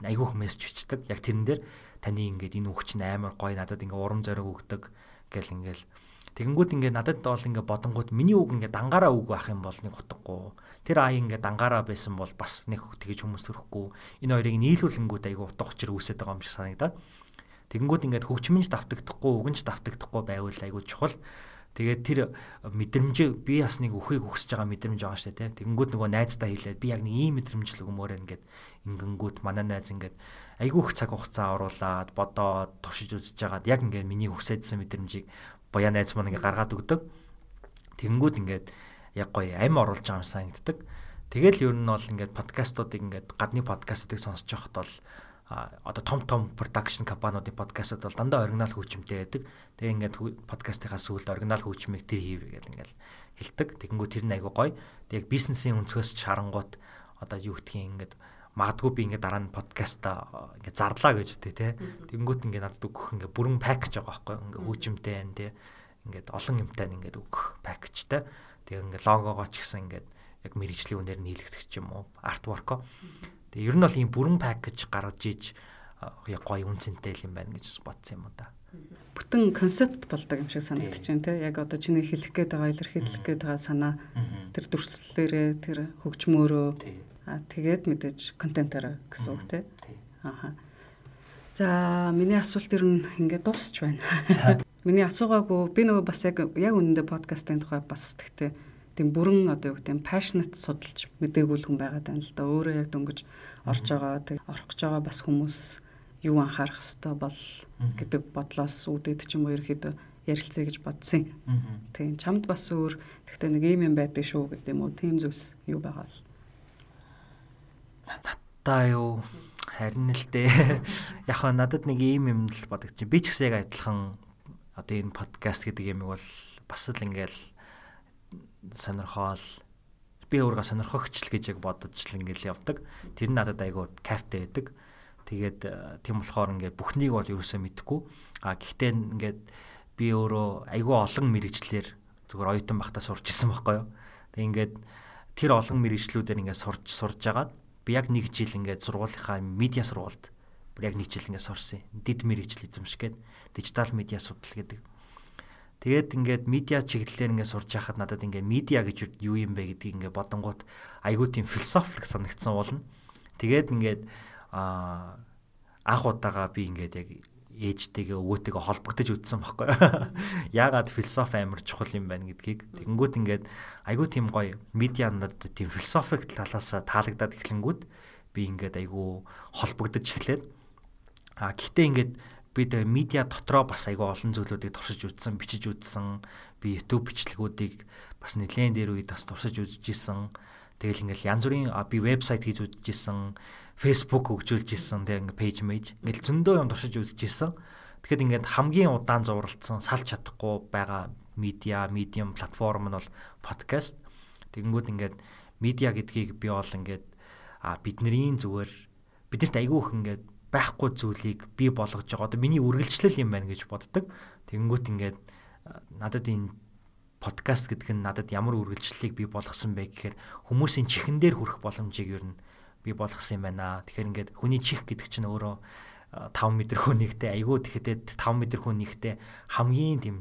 айгүйх мессеж бичдэг. Яг тэрэн дээр таны ингээд энэ үг чинь амар гоё надад ингээ урам зориг өгдөг гэл ингээл Тэгэнгүүт ингээ надад бол ингээ бодонгууд миний үг ингээ дангаараа үг байх юм бол нэг утгагүй. Тэр аа ингээ дангаараа байсан бол бас нэг тэгэж хүмүүс төрөхгүй. Энэ хоёрыг нийлүүлэнгүүд айгу утга учир үүсэж байгаа юм шиг санагдаад. Тэгэнгүүт ингээд хөгжмөнж давтагдахгүй, үгэнж давтагдахгүй байвал айгу чухал. Тэгээд тэр мэдрэмж би бас нэг өхийг өгсөж байгаа мэдрэмж байгаа шүү дээ. Тэгэнгүүт нөгөө найздаа хэлээд би яг нэг ийм мэдрэмж л өгмөөр ингээд ингэнгүүт манай найз ингээд айгүйх цаг хугацаа оруулаад бодоод туршиж үзэж байгаад яг ингээд миний хүсэжсэн мэдрэмжийг буяа найз маань ингээ гаргаад өгдөг. Тэгэнгүүт ингээд яг гоё амь оруулж байгаа юм санагддаг. Тэгэл ер нь бол ингээд подкастуудыг ингээд гадны подкастуудыг сонсож байхад бол одоо том том production компаниудын подкастууд бол дандаа оригинал хөгжимтэй байдаг. Тэгээ ингээд подкастынхаа сүүлд оригинал хөгжмийг тэр хийв гэдэг ингээд хэлдэг. Тэгэнгүүт тэр нь айгу гоё. Тэг яг бизнесийн өнцгөөс чарангууд одоо юу гэдгийг ингээд магадгүй би ингээд дараа нь подкаста ингээд зарлаа гэж үтэй те. Тэнгүүт ингээд надад өгөх ингээд бүрэн пакэж байгаа байхгүй ингээд хөгжимтэй байна те. Ингээд олон юмтай ингээд өгөх пакэжтай. Тэгээ ингээд логогоо ч гэсэн ингээд яг мэрэгжлийн үнээр ч юм уу артворко. Тэгээ ер нь бол ийм бүрэн пакэж гаргаж иж яг гоё үнцэнтэй юм байна гэж бодсон юм уу да бүтэн концепт болдог юм шиг санагдаж байна те. Яг одоо чиний хэлэх гээд байгаа илэрхийлэх гээд байгаа санаа. Тэр дүрслэлээрээ тэр хөгжмөөрөө. Аа тэгээд мэдээж контентоор гэсэн үг тий. Ааха. За миний асуулт ер нь ингээд дуусч байна. [laughs] Миний асуугаагүй би нөгөө бас яг яг үнэндээ подкастын тухай бас тэгтээ тийм бүрэн одоо юу гэдэг passionate судалж мэдээгүй хүн байгаа тань л да. Өөрөө яг дөнгөж орж байгаа тэг орох гэж байгаа бас хүмүүс юу анхаарах хэвээр бол гэдэг бодлоос үүдээд ч юм уу ерөөхдөө ярилцъя гэж бодсон. Тийм чамд бас өөр тэгтээ нэг юм юм байдаг шүү гэдэг юм уу? Тийм зүйлс юу байгаа л. Надаа юу харин л дээ. [laughs] Яг хаа надад нэг ийм юм л бодогч. Би ч гэсэн яг адилхан одоо энэ подкаст гэдэг юмыг бол бас л ингээл сонирхоол би өөргөө сонирхогч л гэж яг бодож л ингээл явдаг. Тэр нь надад айгүй кайфтай байдаг. Тэгээд э, тийм болохоор ингээд бүхнийг бол ерөөсөө мэдэхгүй. А гэхдээ ингээд би өөрөө айгүй олон мэрэгчлэр зүгээр оюутан багтаа сурч исэн байхгүй юу. Тэг ингээд тэр олон мэрэгчлүүдээр ингээд сурж сурж агаад би яг нэг жил ингээд сургуулийнхаа медиа сургуульд яг нэг жил ингээд сурсан. Дид мэрэгжил эзэмшгээд дижитал медиа судал гэдэг. Тэгээд ингээд медиа чиглэлээр ингээд сурж байхад надад ингээд медиа гэж юу юм бэ гэдгийг ингээд бодонгууд айгүй тийм философик санагдсан уулна. Тэгээд ингээд аа анх удаага би ингээд яг ээжтэйгээ өвөөтэйгээ холбогдож үтсэн байхгүй. [laughs] Яагаад философи амар чухал юм байна гэдгийг. Тэгэнгүүт ингээд айгүй тийм гоё медианууд тийм философик талаас таалагдаад эхлэнгүүт би ингээд айгүй холбогдож эхлээд а гэхдээ ингээд бид медиа дотроо бас айгүй олон зүйлүүдийг туршиж үзсэн, бичиж үзсэн. Би YouTube бичлэгүүдийг бас нэлээд дээр үед бас туршиж үзэж исэн. Тэгэл ингээл янз бүрийн би вебсайт хийж үзэж исэн, Facebook хөгжүүлж исэн, тэг ингээ пэйж мэж. Ингээл зөндөө юм туршиж үзэж исэн. Тэгэхэд ингээд хамгийн удаан зуралдсан салж чадахгүй байгаа медиа, медиум платформ нь бол подкаст. Тэгэнгүүт ингээд медиа гэдгийг би бол ингээд а бидний зүгээр биднэрт айгүй их ингээд байхгүй зүйлийг би болгож байгаа. Одоо миний үргэлжлэл юм байна гэж боддог. Тэгэнгүүт ингээд надад энэ подкаст гэдэг нь надад ямар үргэлжлэлийг би болгосон бэ гэхээр хүмүүсийн чихэн дээр хүрэх боломжийг ер нь би болгосон юм байна. Тэгэхээр ингээд хүний чих гэдэг чинь өөрөө 5 м хүнийхтэй айгүй тэгэхэд 5 м хүнийхтэй хамгийн тийм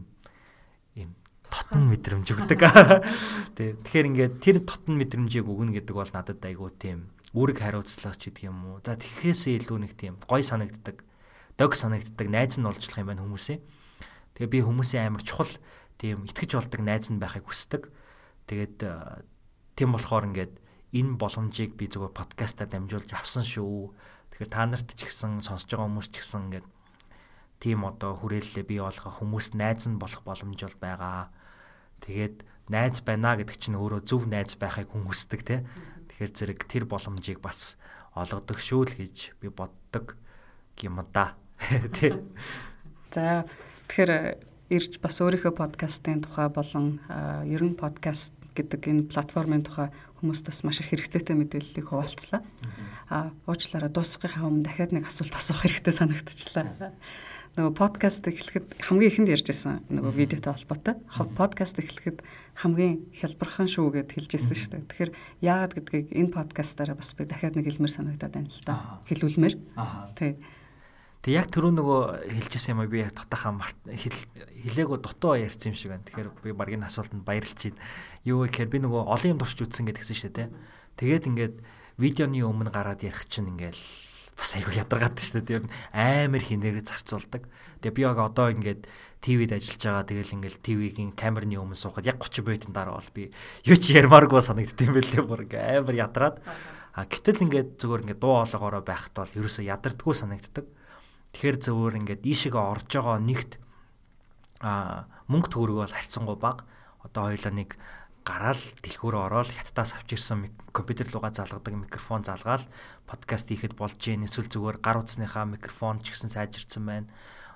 юм тотон мэдрэмж өгдөг. [laughs] Тэ тэгэхээр ингээд тэр тотон мэдрэмжийг өгнө гэдэг бол надад айгүй тийм үүрэг хариуцлага ч гэдэг юм уу. За тэгэхээсээ илүү нэг тийм гой санагддаг, дог санагддаг найз нь олжлох юм байна хүмүүсээ. Тэгээ би хүмүүсийн амар чухал тийм итгэж болдог найз нь байхыг хүсдэг. Тэгээд э, тийм болохоор ингээд энэ боломжийг би зөвхөн подкастаар дамжуулж авсан шүү. Тэгэхээр та нарт ч ихсэн сонсож байгаа хүмүүс ч ихсэн ингээд тийм одоо хүрээлэлээ бий болгох хүмүүст найз нь болох боломж бол байгаа. Тэгээд найз байна гэдэг чинь өөрөө зөв найз байхыг хүн хүсдэг те. Тэгэхээр зэрэг тэр боломжийг бас олгодог шүү л гэж би боддог юм да. [laughs] Тэ. За тэгэхээр ирж бас өөрийнхөө подкастын тухай болон ер нь подкаст гэдэг энэ платформын тухай хүмүүст бас маш их хэрэгцээтэй мэдээллийг хуваалцлаа. А уучлаарай дуусгахын өмнө дахиад нэг асуулт асуух хэрэгтэй санагдчихлаа нөгөө подкаст эхлэхэд хамгийн ихэнд ярьжсэн нөгөө видеотой холбоотой подкаст эхлэхэд хамгийн хялбархан шүү гэд хэлжсэн шүү дээ. Тэгэхээр яагаад гэдгийг энэ подкастаараа бас би дахиад нэг хэлмээр санагдаад байна л да. Хэлүүлмээр. Тий. Тэг яг түрүү нөгөө хэлжсэн юм а би яг дотоохоо хэлээгөө дутуу ярьсан юм шиг байна. Тэгэхээр би энэ асуултанд байна. Юу гэхээр би нөгөө олон юм туршиж үзсэн гэдгсэн шүү дээ. Тэгээд ингээд видеоны өмнө гараад ярих чинь ингээл бас айгүй ядаргаад шүү дээ. Тэр амар хинээр зарцуулдаг. Тэгээ би яг одоо ингээд ТV-д ажиллаж байгаа. Тэгэл ингээд ТV-гийн камерны өмнө суухад яг 30 минутын дараа бол би юу ч ярмааргүй санагддсан бэл бүр амар ядраад. А гэтэл ингээд зүгээр ингээд дуу хоолойгоороо байхад бол ерөөсөө ядардггүй санагддаг. Тэгэхээр зөвөр ингээд ийшээгээ орж байгаа нэгт а мөнгө төгрөг бол харьцангуй бага. Одоо хоёлаа нэг гараал дэлгүүрөө ороод хятадаас авч ирсэн компьютер руугаа залгадаг микрофон залгаал подкаст хийхэд болж гин эсвэл зүгээр гар утасныхаа микрофон ч гэсэн сайжирсан байна.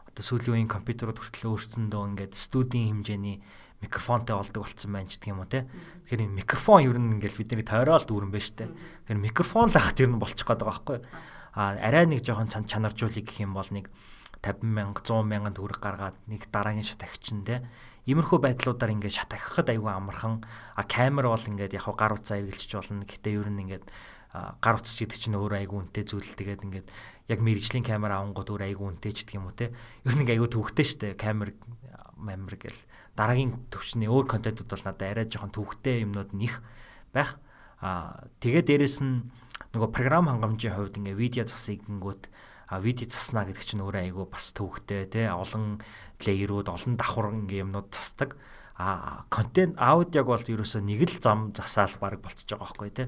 Одоо сүүлийн үеийн компьютерууд хүртэл өөрсөндөө ингээд студийн хэмжээний микрофонтой болдог болсон байна ч гэх юм уу те. Тэгэхээр энэ микрофон ер нь ингээд бидний тойрол дүүрэн байна штэ. Тэгэхээр микрофон лахт ер нь болчих гээд байгаа байхгүй. А арай нэг жоохон чанаржуулыг гэх юм бол нэг 50 мянга 100 мянган төгрөг гаргаад нэг дараагийн шат агчин те Иймэрхүү байдлуудаар ингээд шат ахихад айгүй амархан а камер бол ингээд яг гар утсаа эргэлжиж болно. Гэтэ ер нь ингээд гар утас гэдэг чинь өөр айгүй үнэтэй зүйл. Тэгээд ингээд яг мэрэгжлийн камер авангууд өөр айгүй үнэтэй ч гэдэг юм уу те. Ер нь айгүй төвхтэй штэ камер мамер гэл дараагийн төвчний өөр контентууд бол надад арай жоохон төвхтэй юмнууд нэх байх. А тэгээ дээрэс нь нөгөө програм хангамжийн хувьд ингээ видео засыг гингүүт а видео заснаа гэдэг чинь өөрөө айгүй бас төвөгтэй тий олон лейерүүд олон давхар ингээ юмнууд засдаг а контент аудиог бол ерөөсөө нэг л зам засаал баг болчихж байгаа байхгүй тий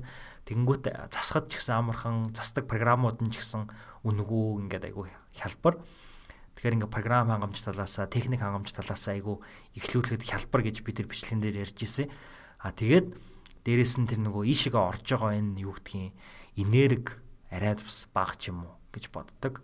Тэнгүүт засахад ч гэсэн амархан засдаг програмууд нь ч гэсэн үнгүү ингээд айгүй хялбар. Тэгэхээр ингээ програм хангамж талаасаа, техник хангамж талаасаа айгүй эхлүүлэхэд хялбар гэж бид нар бичлэгэн дээр ярьж ирсэн. А тэгээд дээрэс нь тэр нөгөө ийшээгээ орж байгаа энэ юу гэдгийг энерги арайд бас бага ч юм уу гэж боддог.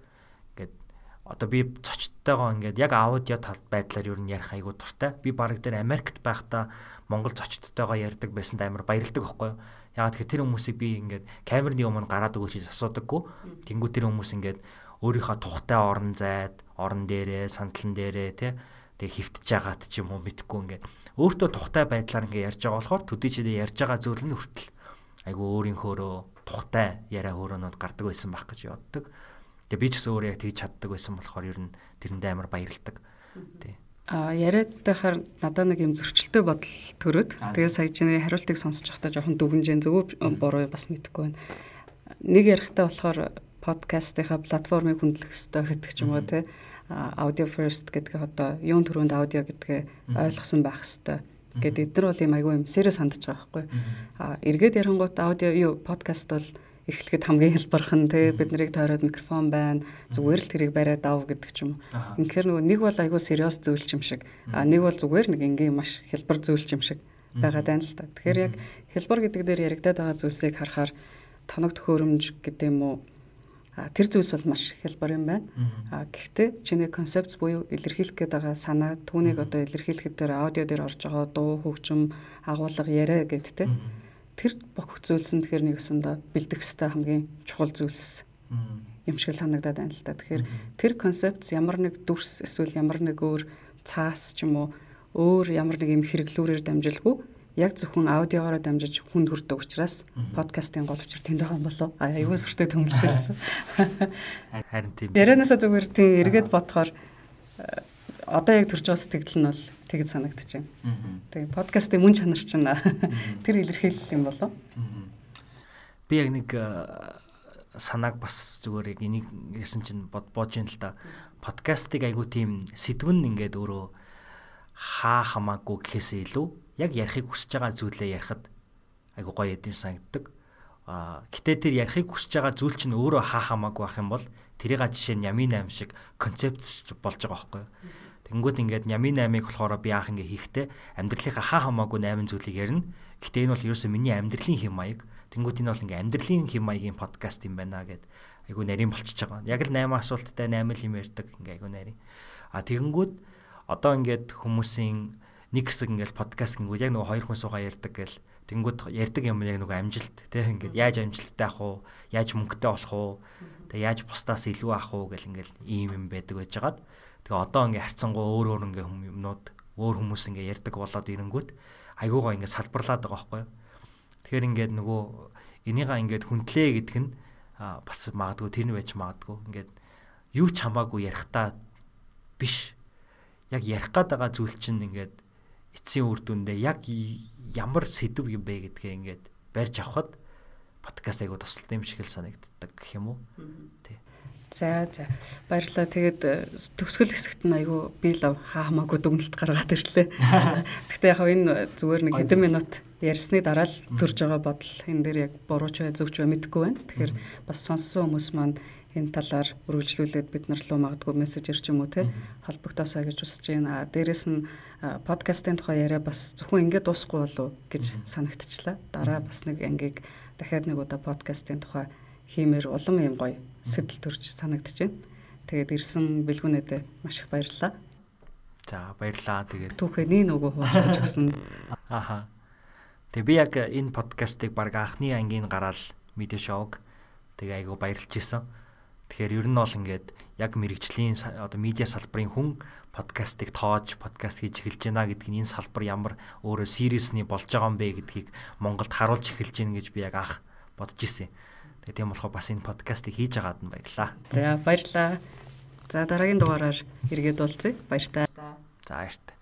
Одоо би зочдтойгоо ингээд яг аудио тал байдлаар юу н ярих айгуу дуртай. Би баг дээр Америкт байхдаа Монгол зочдтойгоо ярьдаг байсанд амар баярлдаг байхгүй юу? Ягаад тэгэхээр тэр хүмүүсийг би ингээд камерны өмнө гараад өгөөч гэж асуудаггүй. Тэнгүү тэр хүмүүс ингээд өөрийнхөө тухтай орон зайд, орон дээрээ, сандлан дээрээ тий тэг хөвтж яагаад ч юм уу мэдхгүй ингээд өөртөө тухтай байдлаар ингээд ярьж байгаа болохоор төдий чидээ ярьж байгаа зүйл нь хүртэл айгу өөрийнхөөрөө тухтай яриа хөөрөнөд гардаг байсан байх гэж боддог. Тэгээ би ч гэсэн өөрөө яг тэгж чаддаг байсан болохоор ер нь тэрэндээ амар баярлдаг. Тий. А яриад байхаар надад нэг юм зөрчилтэй бодол төрөөд тэгээ сая чиний хариултыг сонсож байхдаа жоохон дүгнжээ зөв буруу бас мэдэхгүй байна. Нэг ярихтаа болохоор подкастынхаа платформыг хөндлөх хэрэгтэй гэдэг ч юм уу те audio first гэдгээ одоо юун төрөнд аудио гэдгээ ойлгосон байх хэрэгтэй. Гэт эдгээр бол юм айгүй юм сэрэ сандж байгаа байхгүй. А эргээд ярангууд аудио юу подкаст бол эхлэхэд хамгийн хэлбархан те бид нарыг тойроод микрофон байна. Зүгээр л тэрийг бариад ав гэдэг ч юм. Инхээр нөгөө нэг бол айгүй сериус зүйлч юм шиг. А нэг бол зүгээр нэг ингийн маш хэлбар зүйлч юм шиг байгаа даа л та. Тэгэхээр яг хэлбар гэдэг дээр яригадаад байгаа зүйлсийг харахаар тоног төхөөрөмж гэдэг юм уу? Тэр зүйлс бол маш хэлбар юм байна. А гэхдээ чиний концепт буюу илэрхийлэх гээд байгаа санаа түүнийг одоо илэрхийлэхэд тэр аудио дээр орж байгаа дуу хөгжим агуулга яриа гэдэг те тэр нь тэгэхээр нэгсэндээ бэлдэх хэвээр хамгийн чухал зүйлс юм шиг санагдаад байна л да. Тэгэхээр тэр концепт ямар нэг дүрс эсвэл ямар нэг өөр цаас ч юм уу өөр ямар нэг юм хэрэглүүрээр дамжилгүй яг зөвхөн аудиогоор дамжиж хүнд хүрдэг учраас подкастын гол учир тэнд байгаа юм болов. Аюул сүртэй төмөлдөлсөн. Харин тийм. Ярианасаа зүгээр тийм эргээд бодохоор одоо яг төрж байгаа сэтгэл нь бол тэгж байна. Тэгээ подкастын мөн чанар чинь тэр илэрхийлэл юм болов. Би яг нэг санааг бас зүгээр яг энийг ярьсан чинь бод боож юм л да. Подкастыг айгу тийм сэдвэн ингээд өөрөө хаа хамаагүй гэхээсээ илүү яг ярихыг хүсэж байгаа зүйлээ ярихад айгу гоё эдийн санагддаг. А гэтээ тэр ярихыг хүсэж байгаа зүйл чинь өөрөө хаа хамаагүй байх юм бол тэрийг жишээ нь ямин аим шиг концепт болж байгаа байхгүй юу? Тэнгүүд ингээд Нямын 8-ыг болохоор би анх ингээ хийхдээ амьдралынхаа хаа хамаагүй 8 зүйлийг ярина. Гэтэ энэ бол ерөөсөө миний амьдралын хэм маяг. Тэнгүүд энэ бол ингээ амьдралын хэм маягийн подкаст юм байна гэд айгу нарийн болчихж байгаа. Яг л 8 асуулттай 8 л юм ярьдаг ингээ айгу нарийн. А тэгэнгүүт одоо ингээд хүмүүсийн нэг хэсэг ингээл подкаст гингүүд яг нөгөө хоёр хүн суугаа ярьдаг гэл Тэнгүүд ярьдаг юм яг нөгөө амжилт тий ингээд яаж амжилттай авах уу? Яаж мөнгөтэй болох уу? Тэгээ яаж бусдаас илүү авах уу гэл ингээл ийм юм байдаг байж байгаад Тэгээ одоо ингээ харцсангуу өөр өөр ингээ юмнууд өөр хүмүүс ингээ ярьдаг болоод ирэнгүүт айгуугаа ингээ салбарлаад байгаа байхгүй юу. Тэгэхээр ингээд нөгөө энийгаа ингээд хүндлээ гэдг нь бас магадгүй тэр нь байж магадгүй ингээд юу ч хамаагүй ярихтаа биш. Яг ярих гад байгаа зүйл чинь ингээд эцсийн үр дүндээ яг ямар сэдв юм бэ гэдгээ ингээд барьж авахад подкаст айгуу тусалтай юм шиг л санагддаг гэх юм уу. Тий. За за баярлалаа. Тэгээд э, төгсгөл хэсэгт нь айгүй би лав хаа хамаагүй дүгнэлт гаргаад ирлээ. [laughs] Гэхдээ яг энэ зүгээр нэг хэдэн минут ярьсны дараа л төрж байгаа бодол энэ дээр яг буруу ч бай зөв ч бай мэдэхгүй байна. Тэгэхээр бас сонссон хүмүүс маань энэ талаар үргэлжлүүлээд бид нар руу магадгүй мессеж ирч юм уу те холбогдосоо гэж хүсэж байна. Дээрээс нь подкастын тухай яриа бас зөвхөн ингэ дуусахгүй болов гэж санагдчихлаа. Дараа бас нэг ангийг дахиад нэг удаа подкастын тухай хиймээр улам юм гоё сэтэл төрж байна. Тэгээд ирсэн бэлгүүнэдээ маш их баярлалаа. За баярлалаа. Тэгээд түүхээ нэг нөгөө хуваалцаж өгсөн. Аха. Тэгээ би яг энэ подкастыг баг анхны ангийн гараал мэдээ шоуг тэгээ айгу баярлж исэн. Тэгэхээр ер нь бол ингээд яг мэрэгжлийн одоо медиа салбарын хүн подкастыг тоож подкаст хийж эхэлж байна гэдгийг энэ салбар ямар өөрөө сериусны болж байгаа юм бэ гэдгийг Монголд харуулж эхэлж гин гэж би яг анх бодож исэн. Тэгээ тийм болохоор бас энэ подкастыг хийж байгаад нь баярлаа. За баярлаа. За дараагийн дугаараар эргээд уулзъя. Баяр таа. За баяр таа.